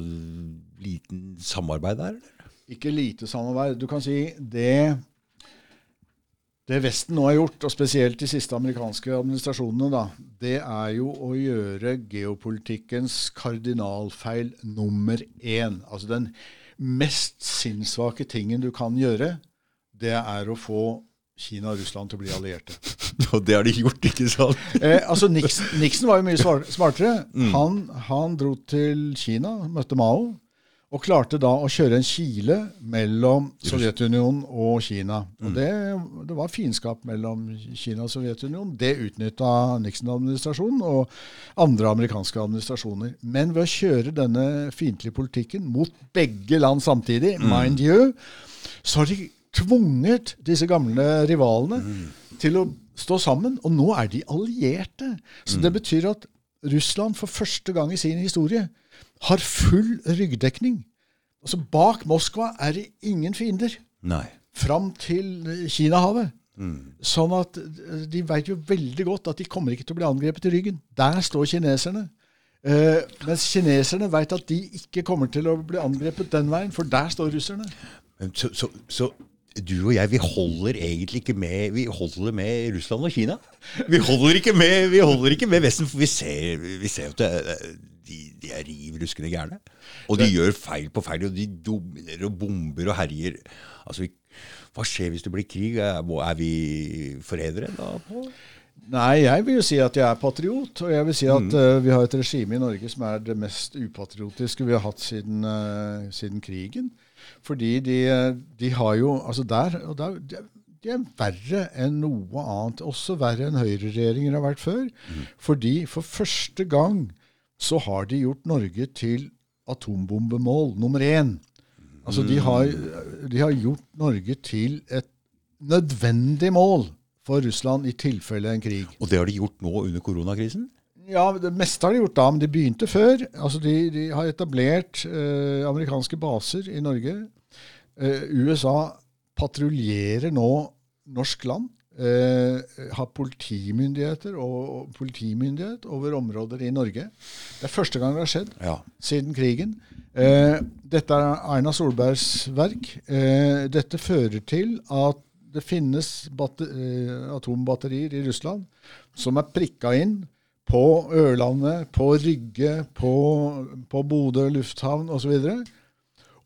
liten samarbeid der? eller? Ikke lite samarbeid. Du kan si det det Vesten nå har gjort, og spesielt de siste amerikanske administrasjonene, da, det er jo å gjøre geopolitikkens kardinalfeil nummer én. Altså den mest sinnssvake tingen du kan gjøre, det er å få Kina og Russland til å bli allierte. Og det har de gjort, ikke sant? Eh, altså Nixon, Nixon var jo mye smartere. smartere. Han, han dro til Kina, møtte Mao, og klarte da å kjøre en kile mellom Sovjetunionen og Kina. Og det, det var fiendskap mellom Kina og Sovjetunionen. Det utnytta Nixon-administrasjonen og andre amerikanske administrasjoner. Men ved å kjøre denne fiendtlige politikken mot begge land samtidig, mind you, så har de tvunget disse gamle rivalene til å stå sammen. Og nå er de allierte. Så det betyr at Russland for første gang i sin historie har full ryggdekning. Altså Bak Moskva er det ingen fiender. Nei. Fram til Kinahavet. Mm. Sånn at eh, de vet jo veldig godt at de kommer ikke til å bli angrepet i ryggen. Der står kineserne. Eh, mens kineserne vet at de ikke kommer til å bli angrepet den veien, for der står russerne. Så, så, så du og jeg, vi holder egentlig ikke med Vi holder med Russland og Kina. Vi holder ikke med, vi holder ikke med Vesten, for vi ser, vi ser jo at det, de, de er riv ruskende gærne. Og de gjør feil på feil, og de dominerer og bomber og herjer. Altså, Hva skjer hvis det blir krig? Er, vi forrædere da? på? Nei, jeg vil jo si at jeg er patriot. Og jeg vil si at eh, vi har et regime i Norge som er det mest upatriotiske vi har hatt siden, uh, siden krigen. Fordi de, eh, de har jo Altså der, og der de, de er verre enn noe annet. Også verre enn høyreregjeringer har vært før. Fordi for første gang så har de gjort Norge til atombombemål nummer én. Altså de har, de har gjort Norge til et nødvendig mål for Russland i tilfelle en krig. Og det har de gjort nå under koronakrisen? Ja, Det meste har de gjort da, men de begynte før. Altså De, de har etablert eh, amerikanske baser i Norge. Eh, USA patruljerer nå norsk land eh, ha politimyndigheter og, og politimyndighet over områder i Norge. Det er første gang det har skjedd Ja. siden krigen. Uh, dette er Erna Solbergs verk. Uh, dette fører til at det finnes batte, atombatterier i Russland som er prikka inn på Ørlandet, på Rygge, på, på Bodø lufthavn osv. Og,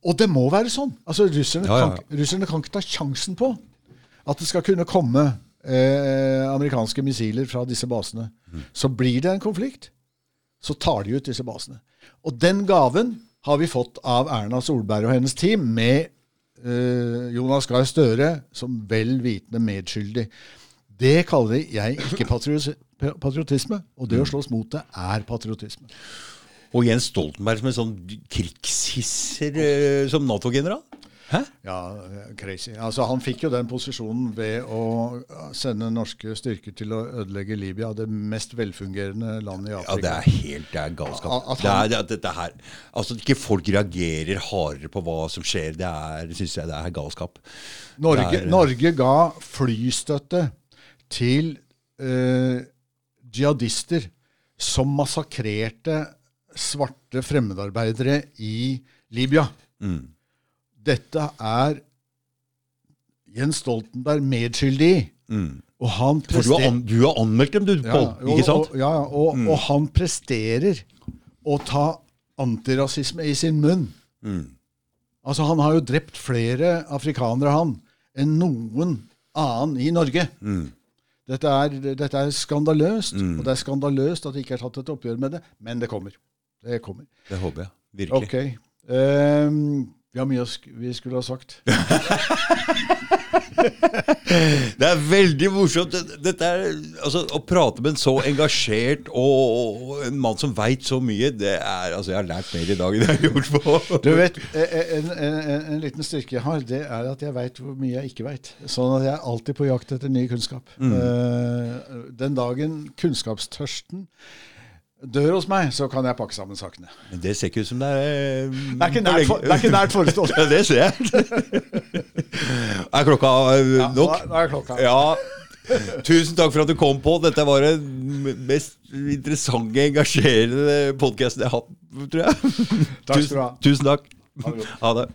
og det må være sånn. Altså, russerne, Ja, ja. Kan, russerne kan ikke ta sjansen på at det skal kunne komme eh, amerikanske missiler fra disse basene. Så blir det en konflikt, så tar de ut disse basene. Og den gaven har vi fått av Erna Solberg og hennes team, med eh, Jonas Gahr Støre som vel vitende medskyldig. Det kaller jeg ikke patriotisme, og det å slåss mot det er patriotisme. Og Jens Stoltenberg som en sånn krigshisser eh, som Nato-general? Hæ? Ja, crazy. Altså, han fikk jo den posisjonen ved å sende norske styrker til å ødelegge Libya, det mest velfungerende landet i Afrika. Ja, det er helt det er galskap. At- at det han- det, er- dette her, altså ikke folk reagerer hardere på hva som skjer, det er, synes jeg det er galskap. Norge, Det er- Norge ga flystøtte til eh, jihadister som massakrerte svarte fremmedarbeidere i Libya. Mm. Dette er Jens Stoltenberg medskyldig i. Mm. Og han For du har, an, du har anmeldt dem, du, Pål. ikke sant? Og, ja, og, og, og han presterer å ta antirasisme i sin munn. Mm. Altså, han har jo drept flere afrikanere, han, enn noen annen i Norge. Mm. Dette er, dette er skandaløst, og det er skandaløst at det ikke er tatt et oppgjør med det, men det kommer. Det kommer. Det håper jeg. Virkelig. Ok. Ehm, vi har mye sk vi skulle ha sagt. Det er veldig morsomt. Dette er, altså, å prate med en så engasjert og, og en mann som veit så mye, det er Altså, jeg har lært mer i dag enn jeg har gjort på Du vet, en, en, en, en liten styrke jeg har, det er at jeg veit hvor mye jeg ikke veit. Sånn at jeg er alltid på jakt etter ny kunnskap. Eh, den dagen kunnskapstørsten dør hos meg, så kan jeg pakke sammen sakene. Men det ser ikke ut som det er Det er ikke nært, for, det nært forestående. Ja, det ser jeg. Er klokka eh, Ja, nok? Ja, nå er klokka. Ja. Tusen takk for at du kom på. Dette var den mest interessante, engasjerende podkasten jeg har hatt, tror jeg. Takk skal du ha. Tusen takk. Ha det.